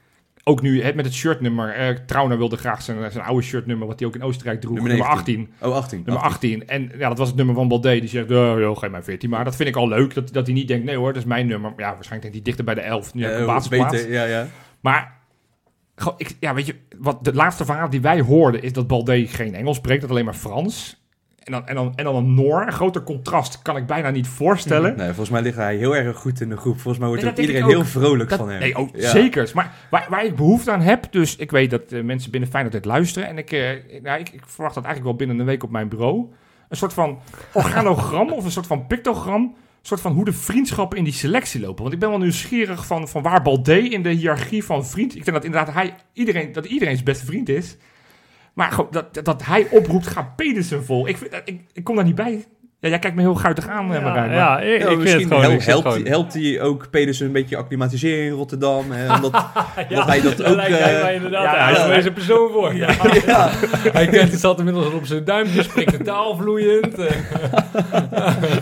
Ook nu het met het shirtnummer. Eh, Trauner wilde graag zijn, zijn oude shirtnummer, wat hij ook in Oostenrijk droeg. Nummer Nummer, 19. 18. Oh, 18. Nummer 18. En ja, dat was het nummer van Balde. Die zegt, oh, joh, geef mij 14. Maar dat vind ik al leuk, dat, dat hij niet denkt, nee hoor, dat is mijn nummer. Ja, waarschijnlijk denkt hij dichter bij de 11. Nu heb ik basisplaats. beter, ja, ja. Maar ik, ja, weet je, wat de laatste verhaal die wij hoorden is dat Balde geen Engels spreekt, dat alleen maar Frans. En dan, en dan, en dan een Noor. Een groter contrast kan ik bijna niet voorstellen. Nee, volgens mij ligt hij heel erg goed in de groep. Volgens mij wordt Nee, ook dat denk iedereen heel vrolijk Dat- van hem. nee, ook Ja. zeker. Maar waar, waar ik behoefte aan heb, dus ik weet dat eh, mensen binnen Feyenoord dit luisteren. En ik, eh, nou, ik, ik verwacht dat eigenlijk wel binnen een week op mijn bureau. Een soort van organogram of een soort van pictogram. Een soort van hoe de vriendschappen in die selectie lopen. Want ik ben wel nieuwsgierig van, van waar Balde in de hiërarchie van vriend... Ik denk dat inderdaad hij, iedereen, dat iedereen zijn beste vriend is. Maar gewoon dat, dat hij oproept, ga Pedersen vol. Ik, ik kom daar niet bij. Ja, jij kijkt me heel guitig aan, ja, Marijn. Ja, ik, ja, ik vind het gewoon... helpt, helpt hij ook Pedersen een beetje acclimatiseren in Rotterdam? Hè? [LAUGHS] Omdat, ja, hij dat ook... Lijkt hij mij inderdaad. Ja, hij is er een persoon voor. Ja. [LAUGHS] hij kent het zat inmiddels op zijn duimpje, spreekt de taal vloeiend. [LAUGHS]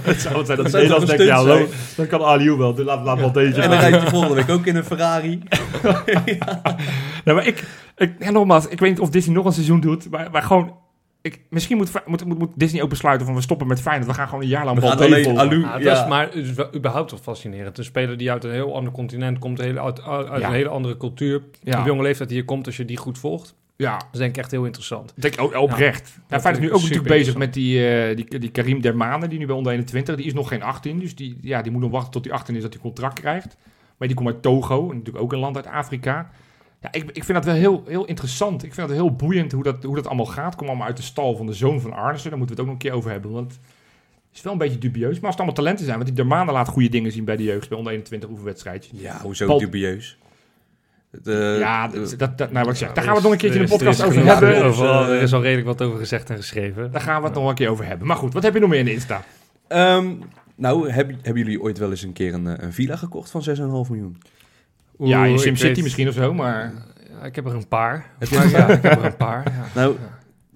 het zou het zijn dat, dat Nederlands denkt, ja, lo, dan kan Aliou wel. Laat, laat wel deze En dan rijdt hij volgende week ook in een Ferrari. nou, maar ik, ik, ja, nogmaals, ik weet niet of Disney nog een seizoen doet, maar, maar gewoon ik, misschien moet, moet, moet, Disney ook besluiten van we stoppen met Feyenoord. We gaan gewoon een jaar lang Bal alleen Alu, ja, is maar is überhaupt wel fascinerend. Een speler die uit een heel ander continent komt, uit, uit een hele andere cultuur. Ja. Op jonge leeftijd hier komt, als je die goed volgt. Ja. Dat is denk ik echt heel interessant. Denk ook oprecht. Ja, Feyenoord is nu ook natuurlijk bezig met die, uh, die, die Karim Dermane, die nu bij onder 21, die is nog geen 18. Dus die, ja, die moet nog wachten tot hij 18 is dat hij contract krijgt. Maar die komt uit Togo, natuurlijk ook een land uit Afrika. Ja, ik, ik vind dat wel heel, heel interessant. Ik vind het heel boeiend hoe dat, hoe dat allemaal gaat. Kom allemaal uit de stal van de zoon van Arnissen. Daar moeten we het ook nog een keer over hebben. Want het is wel een beetje dubieus. Maar als het allemaal talenten zijn. Want die Dermane laat goede dingen zien bij de jeugd. Bij onder 21 oefenwedstrijdjes. Ja, hoezo dubieus? De, ja, dat, dat, nou wat ik zeg. Daar gaan we het nog een keertje in de podcast over hebben. Over, er is al redelijk wat over gezegd en geschreven. Daar gaan we het nog een keer over hebben. Maar goed, wat heb je nog meer in de Insta? Um, nou, hebben jullie ooit wel eens een keer een, een villa gekocht van 6,5 miljoen? Ja, in SimCity misschien of zo, maar... Ja, ik heb er een paar. Heb je ja, ik heb er een paar. Ja. Nou,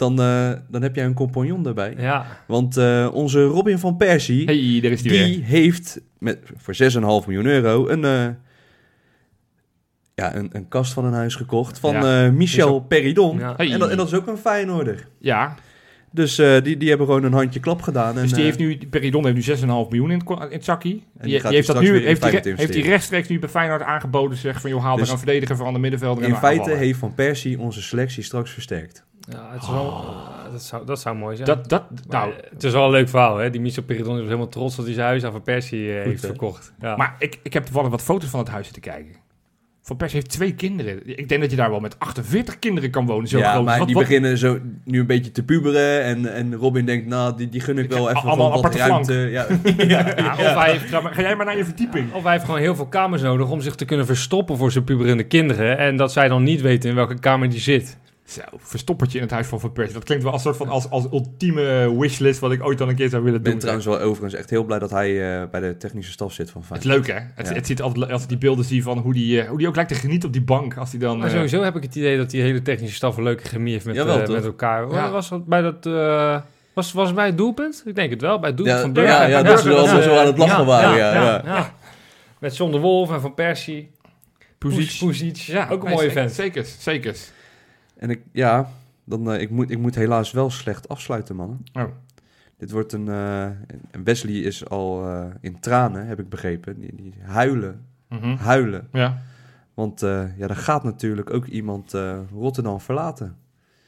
dan, uh, dan heb jij een compagnon daarbij. Ja. Want uh, onze Robin van Persie, hey, daar is die, die heeft met, voor 6,5 miljoen euro een, uh, ja, een, een kast van een huis gekocht van ja. Michel Peridon. Ja. Hey. En, dat, en dat is ook een Feyenoorder. Ja, dus uh, die, die hebben gewoon een handje klap gedaan. En, dus die heeft nu, Peridon heeft nu 6,5 miljoen in, in het zakkie. Die, die, heeft dat nu, heeft, die, heeft die rechtstreeks nu bij Feyenoord aangeboden. Zeg van, joh, haal dus er een verdediger van de middenvelder. In feite heeft Van Persie onze selectie straks versterkt. Ja, het is wel, oh. dat, zou, dat zou mooi zijn. Dat, dat, nou, het is wel een leuk verhaal, hè? Die Michel Peridon is helemaal trots dat hij zijn huis aan Van Persie uh, heeft verkocht. Ja. Maar ik, ik heb toevallig wat foto's van het huis te kijken. Van Persie heeft twee kinderen. Ik denk dat je daar wel met 48 kinderen kan wonen. Zo ja, groot. maar wat, die beginnen zo nu een beetje te puberen. En, en Robin denkt, nou, die, die gun ik wel even allemaal wat ruimte. [LAUGHS] Ja. ja. ja. Of hij heeft, ga jij maar naar je verdieping. Of hij heeft gewoon heel veel kamers nodig om zich te kunnen verstoppen voor zijn puberende kinderen. En dat zij dan niet weten in welke kamer die zit. Zo, verstoppertje in het huis van Van Persie. Dat klinkt wel als soort van als, als ultieme wishlist wat ik ooit dan een keer zou willen doen. Ik ben trouwens wel overigens echt heel blij dat hij uh, bij de technische staf zit van Feyenoord. Het is leuk hè? Het, ja. het ziet altijd, als ik die beelden zie van hoe die, uh, hoe die ook lijkt te genieten op die bank. Als die dan, maar sowieso uh, heb ik het idee dat die hele technische staf een leuke chemie heeft met, Jawel, met elkaar. Ja. Was dat bij dat... was, was het bij het doelpunt? Ik denk het wel, bij het doelpunt ja, van Burger. Ja, ja, dat ze allemaal zo aan het lachen waren. Ja, ja, Met John de Wolf en Van Persie. Puzic. Ja, ook een mooie vent. Zeker, zeker. En ik, ja, dan, uh, ik, moet, ik moet helaas wel slecht afsluiten, mannen. Oh. Dit wordt een... Uh, Wesley is al uh, in tranen, heb ik begrepen. Die, die huilen. Mm -hmm. Huilen. Ja. Want ja, er gaat natuurlijk ook iemand Rotterdam verlaten.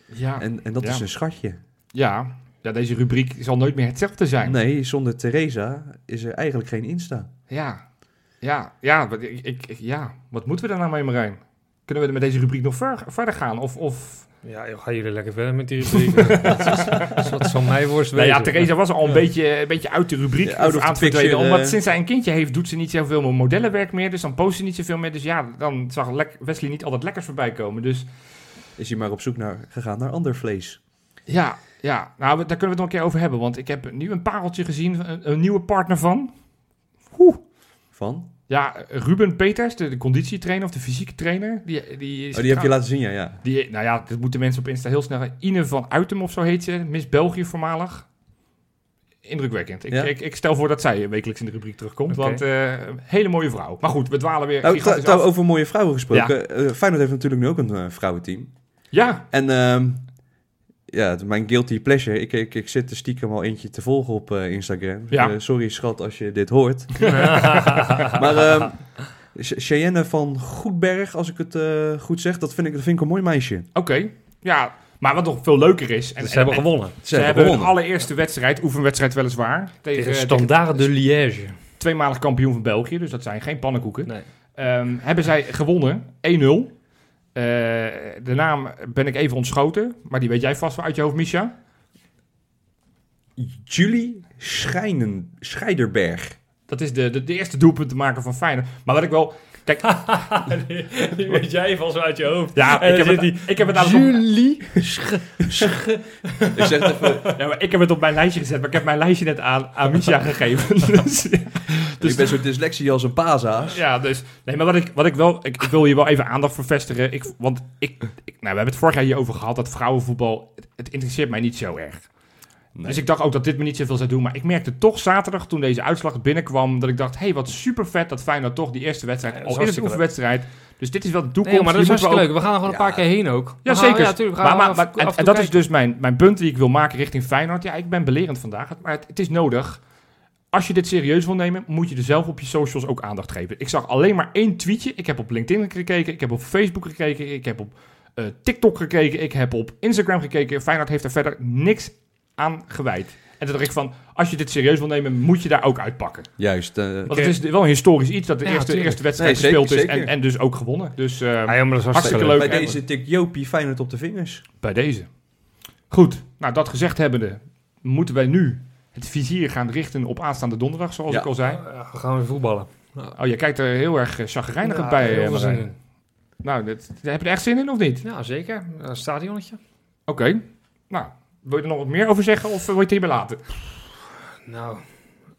Ja. En, en dat ja. is een schatje. Ja. ja, deze rubriek zal nooit meer hetzelfde zijn. Nee, zonder Theresa is er eigenlijk geen Insta. Ja, ja, ja, ik, ik, ja. wat moeten we daar nou mee, Marijn? Kunnen we met deze rubriek nog ver, verder gaan? Of... of ja, joh, gaan jullie lekker verder met die rubriek. [LAUGHS] dat, is, wat van mij worst nou ja, Theresa was al een, ja. beetje, een beetje uit de rubriek ja, aan het. Omdat uh, sinds zij een kindje heeft, doet ze niet zoveel meer modellenwerk meer. Dus dan post ze niet zoveel meer. Dus ja, dan zag Wesley niet altijd lekkers voorbij komen. Dus is hij maar op zoek naar, gegaan naar ander vlees. Ja, ja, nou, daar kunnen we het nog een keer over hebben. Want ik heb nu een pareltje gezien, een, een nieuwe partner van. Oeh. Van? Ja, Ruben Peters, de, de conditietrainer of de fysieke trainer. Die, die, is oh, die heb je laten zien, ja. ja. Die, nou ja, dat moeten mensen op Insta heel snel... Ine van Uiten of zo heet ze, Miss België voormalig. Indrukwekkend. Ik, ja? ik, ik, stel voor dat zij wekelijks in de rubriek terugkomt. Okay. Want uh, hele mooie vrouw. Maar goed, we dwalen weer nou, trouw, Over mooie vrouwen gesproken. Ja. Uh, Feyenoord heeft natuurlijk nu ook een uh, vrouwenteam. Ja. En... Ja, mijn guilty pleasure. Ik, ik, ik zit er stiekem al eentje te volgen op uh, Instagram. Ja. Uh, sorry schat als je dit hoort. [LAUGHS] maar um, Cheyenne van Goedberg, als ik het uh, goed zeg, dat vind ik, dat vind ik een mooi meisje. Oké, okay. ja. Maar wat nog veel leuker is... En, ze en, hebben en, gewonnen. Ze, ze hebben gewonnen. hun allereerste wedstrijd, oefenwedstrijd weliswaar. Tegen, tegen Standaard de Liège. Tweemalig kampioen van België, dus dat zijn geen pannenkoeken. Nee. Um, hebben zij gewonnen, 1-0. Uh, de naam ben ik even ontschoten, maar die weet jij vast wel uit je hoofd, Misha. Julie Schijnen, Scheiderberg. Dat is de, de, de eerste doelpunt te maken van Feyenoord. Maar wat ik wel... Kijk, die, [LAUGHS] die weet jij al zo uit je hoofd. Ja, ik heb, het, die, ik heb het aan Julie. ik zeg het even. [LAUGHS] Ja, maar ik heb het op mijn lijstje gezet, maar ik heb mijn lijstje net aan, aan Misha [LAUGHS] gegeven. dus, dus ik ben zo dyslexie als een paza's. Ja, dus. Nee, maar wat ik, wat ik wel. Ik, ik wil hier wel even aandacht voor vestigen. Ik, want ik, ik, nou, we hebben het vorig jaar hierover gehad dat vrouwenvoetbal. Het, het interesseert mij niet zo erg. Dus ik dacht ook dat dit me niet zoveel zou doen. Maar ik merkte toch zaterdag, toen deze uitslag binnenkwam, dat ik dacht, hé, hey, wat super vet dat Feyenoord toch die eerste wedstrijd, ja, al is het oefenwedstrijd. Dus dit is wel de toekomst. Nee, maar dat is hartstikke leuk. We gaan er gewoon een paar keer heen ook. Ja, zeker. Ja, maar, maar, maar en, en dat is dus mijn, mijn punt die ik wil maken richting Feyenoord. Ja, ik ben belerend vandaag, maar het, het is nodig. Als je dit serieus wil nemen, moet je er zelf op je socials ook aandacht geven. Ik zag alleen maar één tweetje. Ik heb op LinkedIn gekeken, ik heb op Facebook gekeken, ik heb op uh, TikTok gekeken, ik heb op Instagram gekeken. Feyenoord heeft er verder niks aan gewijd. En toen dacht ik van, als je dit serieus wil nemen, moet je daar ook uitpakken. Juist. Uh, Want het is wel een historisch iets dat de eerste, eerste wedstrijd gespeeld is en, en dus ook gewonnen. Dus uh, ja, maar dat is hartstikke leuk. Bij deze tik Jopie Feyenoord op de vingers. Bij deze. Goed, nou dat gezegd hebbende, moeten wij nu het vizier gaan richten op aanstaande donderdag, zoals ik al zei. Ja, we gaan weer voetballen. Oh, je kijkt er heel erg chagrijnig ja, bij. Uh, nou, dit, heb je er echt zin in of niet? Ja, zeker. Een stadionnetje. Oké. Nou, wil je er nog wat meer over zeggen of wil je het hierbij laten? Nou...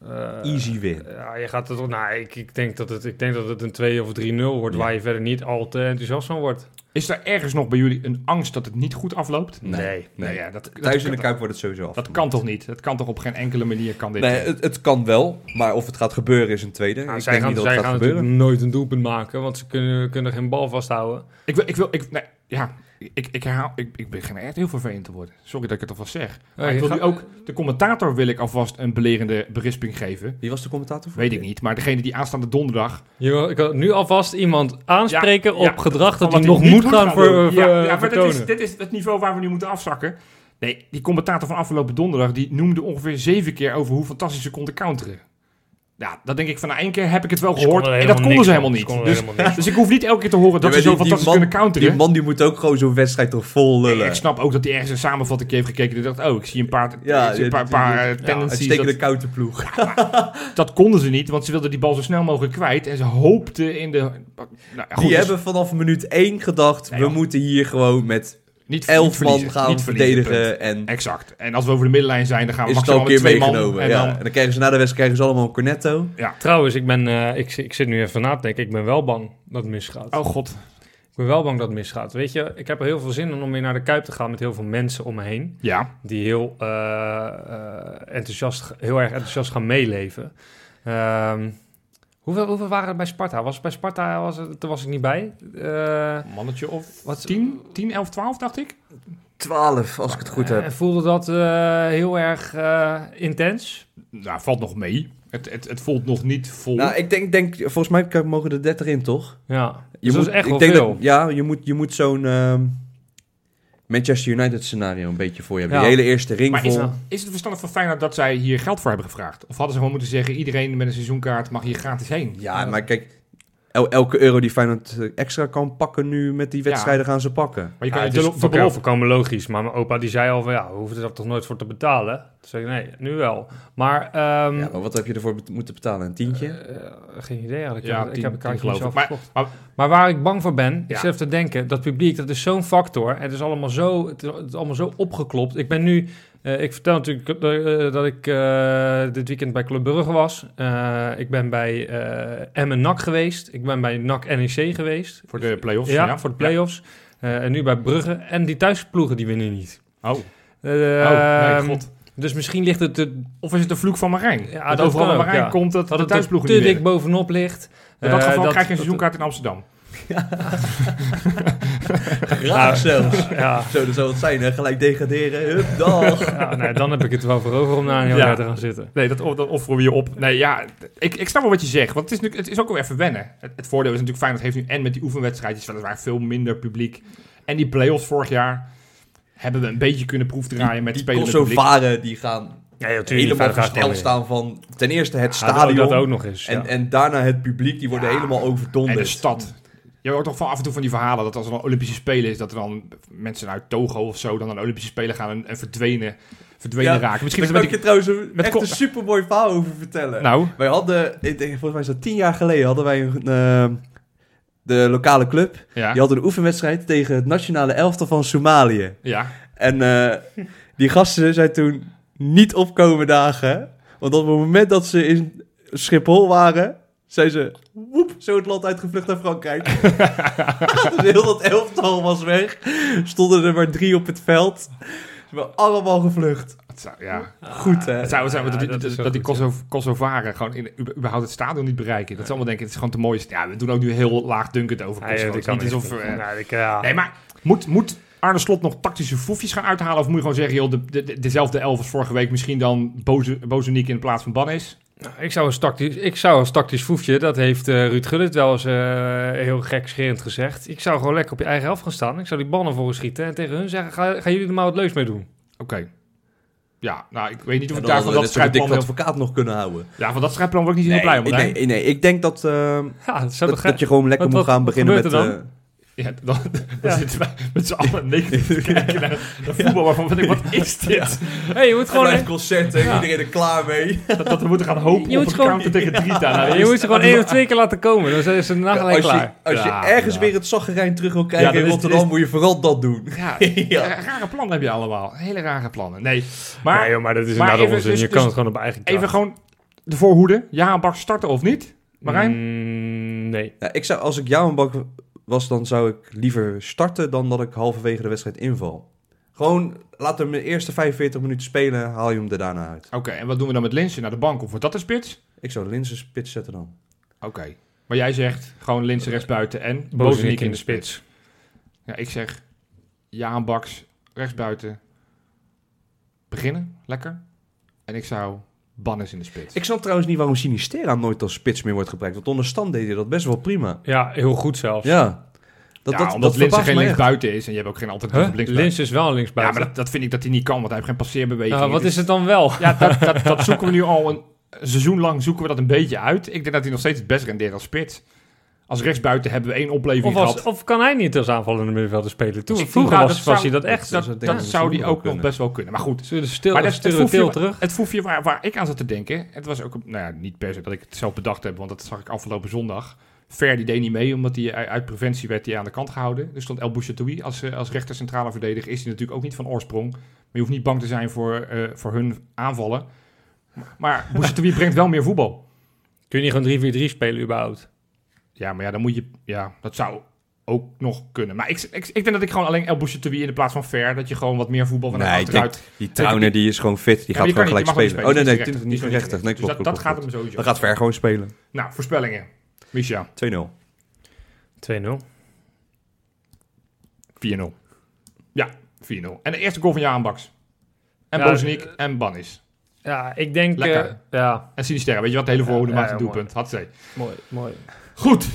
Uh, Easy win. Ja, je gaat het. Nou, ik, ik, denk dat het, ik denk dat het een 2 of 3-0 wordt, waar je verder niet al te enthousiast van wordt. Is er ergens nog bij jullie een angst dat het niet goed afloopt? Nee. nee, nee. ja, dat, Thuis in de Kuip wordt het sowieso af. Dat kan toch niet? Dat kan toch op geen enkele manier kan dit Nee, het, het kan wel, maar of het gaat gebeuren is een tweede. Nou, ik zij denk gaan, niet dat het gaat gebeuren. nooit een doelpunt maken, want ze kunnen, kunnen geen bal vasthouden. Ik wil, ik wil, ik, nee, ja, ik, ik herhaal, ik, ik begin echt heel vervelend te worden. Sorry dat ik het alvast zeg. Maar ik wil nu ook, de commentator wil ik alvast een belerende berisping geven. Wie was de commentator? Weet ik niet, maar degene die aanstaande donderdag... Je, ik wil nu alvast iemand aanspreken op gedrag dat hij nog moet gaan, voor, ja, ja, maar dit is, dit is het niveau waar we nu moeten afzakken. Nee, die commentator van afgelopen donderdag, die noemde ongeveer zeven keer over hoe fantastisch ze konden counteren. Ja, dan denk ik van, nou, één keer heb ik het wel gehoord en dat konden ze helemaal niet. Dus, dus, ik hoef niet elke keer te horen dat ze zo fantastisch kunnen counteren. Die man die moet ook gewoon zo'n wedstrijd toch vol lullen. ik snap ook dat hij ergens een samenvatting heeft gekeken. Die dacht, oh, ik zie een paar, ja, een paar, paar ja, tendencies. de counterploeg. dat konden ze niet, want ze wilden die bal zo snel mogelijk kwijt. En ze hoopten in de... Nou, goed, die dus- hebben vanaf minuut één gedacht, we moeten hier gewoon met niet, elf man gaan niet verdedigen. En exact. En als we over de middenlijn zijn, dan gaan we maximaal met twee man. En, ja. dan... en dan krijgen ze na de wedstrijd krijgen ze allemaal een cornetto. Ja. Trouwens, ik, ben, uh, ik, ik zit nu even na te denken. Ik ben wel bang dat het misgaat. Oh god. Ik ben wel bang dat het misgaat. Weet je, ik heb er heel veel zin in om weer naar de Kuip te gaan met heel veel mensen om me heen. Ja. Die heel, uh, uh, enthousiast, heel erg enthousiast gaan meeleven. Um, Hoeveel, hoeveel waren er bij Sparta? Was bij Sparta, was het, daar was ik niet bij. Uh, Mannetje of wat, 10, 10, 11, 12 dacht ik? 12, als ik het goed heb. En voelde dat uh, heel erg uh, intens? Nou, valt nog mee. Het, het, het voelt nog niet vol. Nou, ik denk, denk volgens mij mogen er 30 in, toch? Ja, je dus moet, is echt ik denk veel. Dat, ja, je moet, je moet zo'n... Manchester United scenario een beetje voor je hebben. Ja. Die hele eerste ring maar Is, is het verstandig van Feyenoord dat zij hier geld voor hebben gevraagd? Of hadden ze gewoon moeten zeggen, iedereen met een seizoenkaart mag hier gratis heen? Ja, maar kijk, elke euro die Feyenoord eh, extra kan pakken nu met die wedstrijden gaan ze pakken. Maar je kan ja, het is voorkomen logisch. Maar mijn opa die zei al van ja, we hoeven er toch nooit voor te betalen. Toen zei ik nee, nu wel. Maar, um, ja, maar wat heb je ervoor moeten betalen? Een tientje? Uh, geen idee eigenlijk. Ja, ik heb een kaartje zelf maar, maar, maar, waar ik bang voor ben, ik zit te denken, dat publiek, dat is zo'n factor. Het is allemaal zo, het is allemaal zo opgeklopt. Ik ben nu uh, ik vertel natuurlijk uh, dat ik uh, dit weekend bij Club Brugge was. ik ben bij Emmen NAC geweest. Ik ben bij NAC NEC geweest. Voor de play-offs? Ja, ja. voor de play-offs. Ja. en nu bij Brugge. En die thuisploegen die winnen niet. Oh. oh, nee, god. Dus misschien ligt het... of is het de vloek van Marijn? Ja, dat overal van Marijn komt dat, dat de thuisploegen te dik bovenop ligt. In dat geval krijg je een seizoenkaart in Amsterdam. Graag zelfs. Ja. Zo, dat zou het zijn, hè? Gelijk degraderen. Hup, dag. Ja, nee, dan heb ik het wel voor over om naar een ja. te gaan zitten. Nee, dat, dat offeren we je op. Nee, ja, ik, ik snap wel wat je zegt. Want het is, nu, het is ook wel even wennen. Het, het voordeel is natuurlijk fijn, dat heeft nu en met die oefenwedstrijdjes weliswaar veel minder publiek. En die play-offs vorig jaar hebben we een beetje kunnen proefdraaien met die publiek. varen, die gaan ja, ja, helemaal gesteld staan van ten eerste het stadion. dat ook nog eens. En, en daarna het publiek, die worden helemaal overdonderd. En de stad. Je hoort toch van af en toe van die verhalen dat als er een Olympische Spelen is, dat er dan mensen uit Togo of zo dan een Olympische Spelen gaan en, en verdwenen, verdwenen raken. Misschien kan ik je trouwens een, met echt een supermooi verhaal over vertellen. Nou? Wij hadden, ik denk, volgens mij is dat tien jaar geleden, hadden wij een, uh, de lokale club, Ja. die had een oefenwedstrijd tegen het nationale elftal van Somalië. Ja. En eh, die gasten zijn toen niet opkomen dagen. Want op het moment dat ze in Schiphol waren, zijn ze zo het land uitgevlucht naar Frankrijk. [LAUGHS] dus heel dat elftal was weg. Stonden er maar drie op het veld. Ze hebben allemaal gevlucht. Het zou, ja. Goed, hè? Het zou zijn dat, die- dat die ja. Kosovo- Kosovaren gewoon in, überhaupt het stadion niet bereiken. Dat ze allemaal denken, het is gewoon te mooi. Ja, we doen ook nu heel laag dunkend over Kosovo. ja, niet alsof... eh, Nou, ja. Nee, maar moet, moet Arne Slot nog tactische foefjes gaan uithalen? Of moet je gewoon zeggen, joh, de, de, de- dezelfde elf als vorige week, misschien dan Boze, Bozeniek in plaats van Bannis? Nou, ik zou een tactisch, ik zou een tactisch foefje, dat heeft eh, Ruud Gullit wel eens eh, heel gekscherend gezegd. Ik zou gewoon lekker op je eigen helft gaan staan. Ik zou die ballen voor schieten en tegen hun zeggen, ga, gaan jullie er maar wat leuks mee doen. Oké. Ja, nou, ik weet niet of ik dan daar van dat we dik strijdplan... Heel, advocaat nog kunnen houden. ja, van dat strijdplan word ik niet zo heel blij om. nee, nee, nee, ik denk dat, eh, Ja, dat je gewoon lekker wat- moet wat- gaan wat beginnen met... Ja, dan, [LAUGHS] dan Ja. zitten wij met z'n allen negatief te [LAUGHS] kijken naar, voetbal waarvan we denken, wat is dit? hey, je moet gewoon... een concert en Ja. iedereen er klaar mee. Dat, dat we moeten gaan hopen Je op moet een gewoon- counter tegen Drita. Nou, je moet ze gewoon één of twee keer laten komen, dan zijn ze daarna gelijk als je, klaar. als je Ja, ergens ja. weer het zaggerijn terug wil dan in Rotterdam, is- moet je vooral dat doen. Ja, [LAUGHS] Ja. ra- rare plannen heb je allemaal. Hele rare plannen. Nee, maar nee, joh, maar dat is maar inderdaad even- onzin. dus- je dus kan het gewoon op eigen kracht. even gewoon de voorhoede. Ja, Bak starten of niet? Marijn? Mm, nee. Ja, ik zou, als ik jou een bak was, dan zou ik liever starten dan dat ik halverwege de wedstrijd inval. Gewoon, laat hem de eerste 45 minuten spelen, haal je hem er daarna uit. Oké, en wat doen we dan met Linsen? Naar de bank of wordt dat de spits? Ik zou de Linsen spits zetten dan. Oké. Maar jij zegt gewoon Linsen rechtsbuiten en Bozeniek Bozeniek in de spits. Ja, ik zeg Jaan Baks rechtsbuiten. Beginnen, lekker. En ik zou Bannis in de spits. Ik snap trouwens niet waarom Sinistera nooit als spits meer wordt gebruikt. Want onder stand deed hij dat best wel prima. Ja, heel goed zelfs. Ja. Dat, ja, dat, omdat dat Linsen geen linksbuiten is en je hebt ook geen alternatief Huh? linksbuiten. Lins is wel een Ja, linksbuiten. maar dat, dat vind ik dat hij niet kan, want hij heeft geen passeerbeweging. Nou, wat is het dan wel? Ja, dat, dat, [LAUGHS] dat zoeken we nu al een seizoen lang zoeken we dat een beetje uit. Ik denk dat hij nog steeds het best rendeert als spits. Als rechtsbuiten hebben we één opleving Of, als, gehad. of kan hij niet als aanvallende middenvelder spelen? Toen, Ik- vroeger was, dat was zou- hij dat echt. dat- zou hij ook nog best wel kunnen. Maar goed, Zullen stil, maar dat, het, foefje, Til terug? het foefje waar, waar ik aan zat te denken, het was ook, nou ja, niet per se dat ik het zelf bedacht heb, want dat zag ik afgelopen zondag. Ver die deed niet mee, omdat hij uit- uit preventie werd hij aan de kant gehouden. Dus stond El Bouchatoui als, eh, als rechter centrale verdediger. Is hij natuurlijk ook niet van oorsprong. Maar je hoeft niet bang te zijn voor, eh, voor hun aanvallen. Maar Bouchatoui [LAUGHS] brengt wel meer voetbal. Kun je niet gewoon 3-4-3 spelen überhaupt? Ja, maar ja, dan moet je... Ja, dat zou ook nog kunnen. Maar ik, ik, ik denk dat ik gewoon alleen El Bouchatoui in de plaats van Ver... dat je gewoon wat meer voetbal van Nee, ik achteruit... Die Trauner die is gewoon fit. Die Ja, gaat gewoon gelijk spelen. Oh nee, wel nee, niet niet spelen. niet Die is rechtig. Nee, Dus dat, gaat hem sowieso. Dan gaat Ver gewoon spelen. 2-0. Nou, voorspellingen. Misha, 2-0. 4-0. Ja, 4-0. En de eerste goal van Jaan Baks. En Ja, Bozeniek en Bannis. Ja, ik denk... Lekker. eh, ja, En Sinisterra, weet je wat? De hele voorhoede Ja, maakt ja, een mooi. doelpunt. Had ze. mooi, mooi. Goed.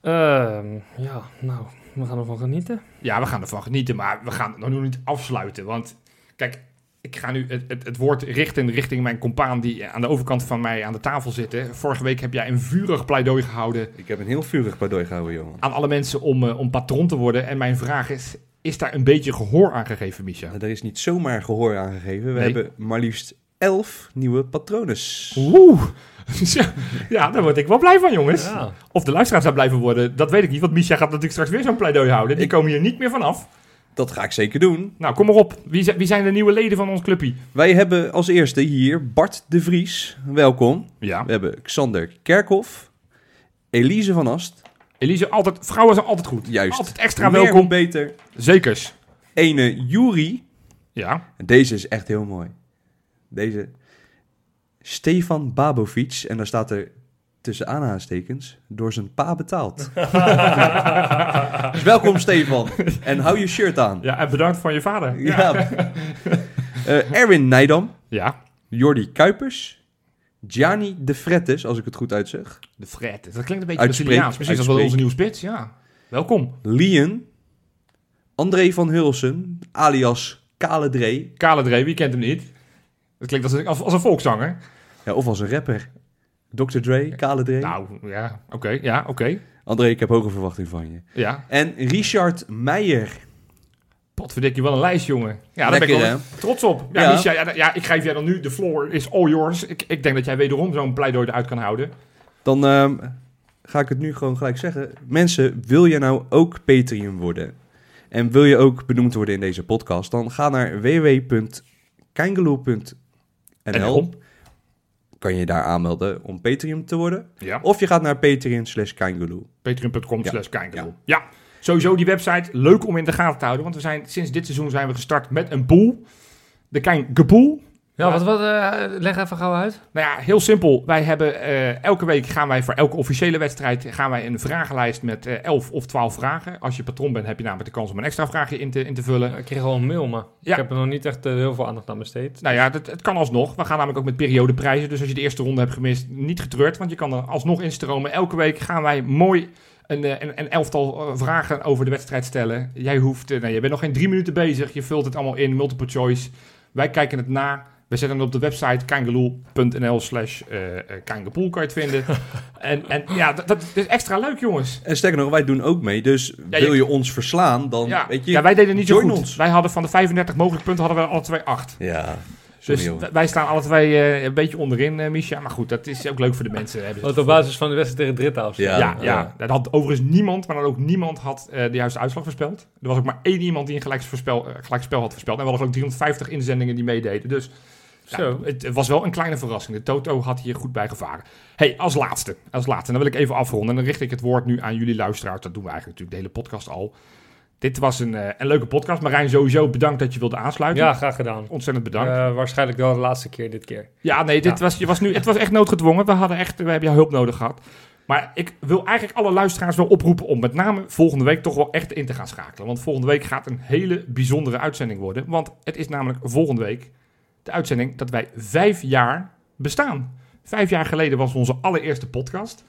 Ehm, ja, nou, we gaan ervan genieten. Ja, we gaan ervan genieten, maar we gaan het nog niet afsluiten. Want kijk, ik ga nu het, het, het woord richten richting mijn compaan die aan de overkant van mij aan de tafel zitten. Vorige week heb jij een vurig pleidooi gehouden Ik heb een heel vurig pleidooi gehouden, Johan. aan alle mensen om, eh, om patron te worden. En mijn vraag is, is daar een beetje gehoor aan gegeven, Misha? Er is niet zomaar gehoor aangegeven. We Nee. hebben maar liefst 11 nieuwe patronen. Oeh. [LAUGHS] ja, daar word ik wel blij van, jongens. Ja. Of de luisteraars daar blij van worden, dat weet ik niet. Want Misha gaat natuurlijk straks weer zo'n pleidooi houden. Die komen hier niet meer vanaf. Dat ga ik zeker doen. Nou, kom maar op. Wie, zijn- wie zijn de nieuwe leden van ons clubje? Wij hebben als eerste hier Bart de Vries. Welkom. Ja. We hebben Xander Kerkhoff. Elise van Ast. Elise, altijd, vrouwen zijn altijd goed. Juist. Altijd extra Meer, welkom. beter. Zekers. Ene Juri. Ja. En Deze is echt heel mooi. Deze. Stefan Babovic. En daar staat er tussen aanhalingstekens. Door zijn pa betaald. [LAUGHS] dus welkom Stefan. En hou je shirt aan. Ja, en bedankt van je vader. Ja. [LAUGHS] Eh, Erwin Nijdam. Ja. Jordi Kuipers. Gianni de Frettes, als ik het goed uitzeg. De Fred. Dat klinkt een beetje Uitspreek- Braziliaans. Precies, dat is wel onze nieuwe spits. Ja. Welkom. Lien. André van Hulsen, alias Kale Dree. Kale Dre, wie kent hem niet? Dat klinkt als een, als, als een volkszanger. Ja, of als een rapper. Dr. Dre, Kale Dree. Nou, ja. Oké, ja, oké. André, ik heb hoge verwachting van je. Ja. En Richard Meijer. Potverdikkie, wel een lijst, jongen. Ja, daar ben ik wel trots op. Ja, Ja. Misha, ja, ja, ik geef jij dan nu. De floor is all yours. Ik, ik denk dat jij wederom zo'n pleidooi eruit kan houden. Dan ehm, ga ik het nu gewoon gelijk zeggen. Mensen, wil je nou ook Patreon worden? En wil je ook benoemd worden in deze podcast? Dan ga naar www.kangaloo.nl. Kan je daar aanmelden om Patreon te worden? Ja. Of je gaat naar Patreon slash. Patreon.com slash Kangaloo. Ja. Sowieso die website, leuk om in de gaten te houden. Want we zijn, sinds dit seizoen zijn we gestart met een boel. De Kangaboel. Ja, wat, wat uh, leg even gauw uit. Nou ja, heel simpel. Wij hebben uh, elke week gaan wij voor elke officiële wedstrijd gaan wij een vragenlijst met uh, 11 of 12 vragen. Als je patron bent, heb je namelijk de kans om een extra vraagje in te, in te vullen. Ik kreeg al een mail, maar ja. ik heb er nog niet echt heel veel aandacht aan besteed. Nou ja, het kan alsnog. We gaan namelijk ook met periodeprijzen. Dus als je de eerste ronde hebt gemist, niet getreurd. Want je kan er alsnog instromen. Elke week gaan wij mooi een, een, een, elftal vragen over de wedstrijd stellen. Jij hoeft, nou, je bent nog geen drie minuten bezig. Je vult het allemaal in, multiple choice. Wij kijken het na. We zetten het op de website kangaloo.nl slash uh, kangapool kan je het vinden. [LAUGHS] en, en ja, dat, dat, is extra leuk, jongens. En sterker nog, wij doen ook mee. Dus ja, wil je, ons verslaan, dan ja, weet je... Ja, wij deden niet zo goed. Ons. Wij hadden van de 35 mogelijke punten hadden we alle twee acht. Ja, dus wij staan alle twee uh, een beetje onderin, uh, Misha. Maar goed, dat is ook leuk voor de mensen. Wat op basis van de wedstrijd tegen Dritten ja, ja, ja. Dat had overigens niemand, maar dan ook niemand had uh, de juiste uitslag voorspeld. Er was ook maar één iemand die een gelijkspel, gelijkspel had voorspeld. En we hadden ook 350 inzendingen die meededen. Dus zo. het, het, was wel een kleine verrassing. De Toto had hier goed bij gevaren. hey, als laatste. Als laatste. En dan wil ik even afronden. En dan richt ik het woord nu aan jullie luisteraars. Dat doen we eigenlijk natuurlijk de hele podcast al. Dit was een, uh, een leuke podcast. Marijn, sowieso bedankt dat je wilde aansluiten. Ja, graag gedaan. Ontzettend bedankt. Uh, waarschijnlijk wel de laatste keer dit keer. Ja, nee, dit Was, je was nu, het was echt noodgedwongen. We, hadden echt, we hebben jouw hulp nodig gehad. Maar ik wil eigenlijk alle luisteraars wel oproepen om met name volgende week toch wel echt in te gaan schakelen. Want volgende week gaat een hele bijzondere uitzending worden. Want het is namelijk volgende week de uitzending dat wij vijf jaar bestaan. Vijf jaar geleden was onze allereerste podcast.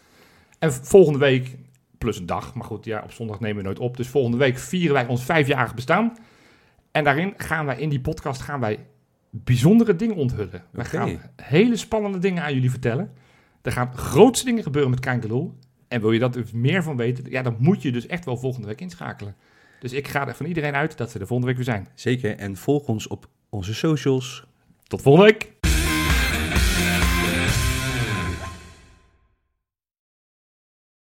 En volgende week, plus een dag, maar goed, ja, op zondag nemen we nooit op. Dus volgende week vieren wij ons vijfjarig bestaan. En daarin gaan wij in die podcast gaan wij bijzondere dingen onthullen. We gaan hele spannende dingen aan jullie vertellen. Er gaan grootste dingen gebeuren met Kangaloo. En wil je daar dus meer van weten, ja, dan moet je dus echt wel volgende week inschakelen. Dus ik ga er van iedereen uit dat we er volgende week weer zijn. Zeker, en volg ons op onze socials. Tot volgende week!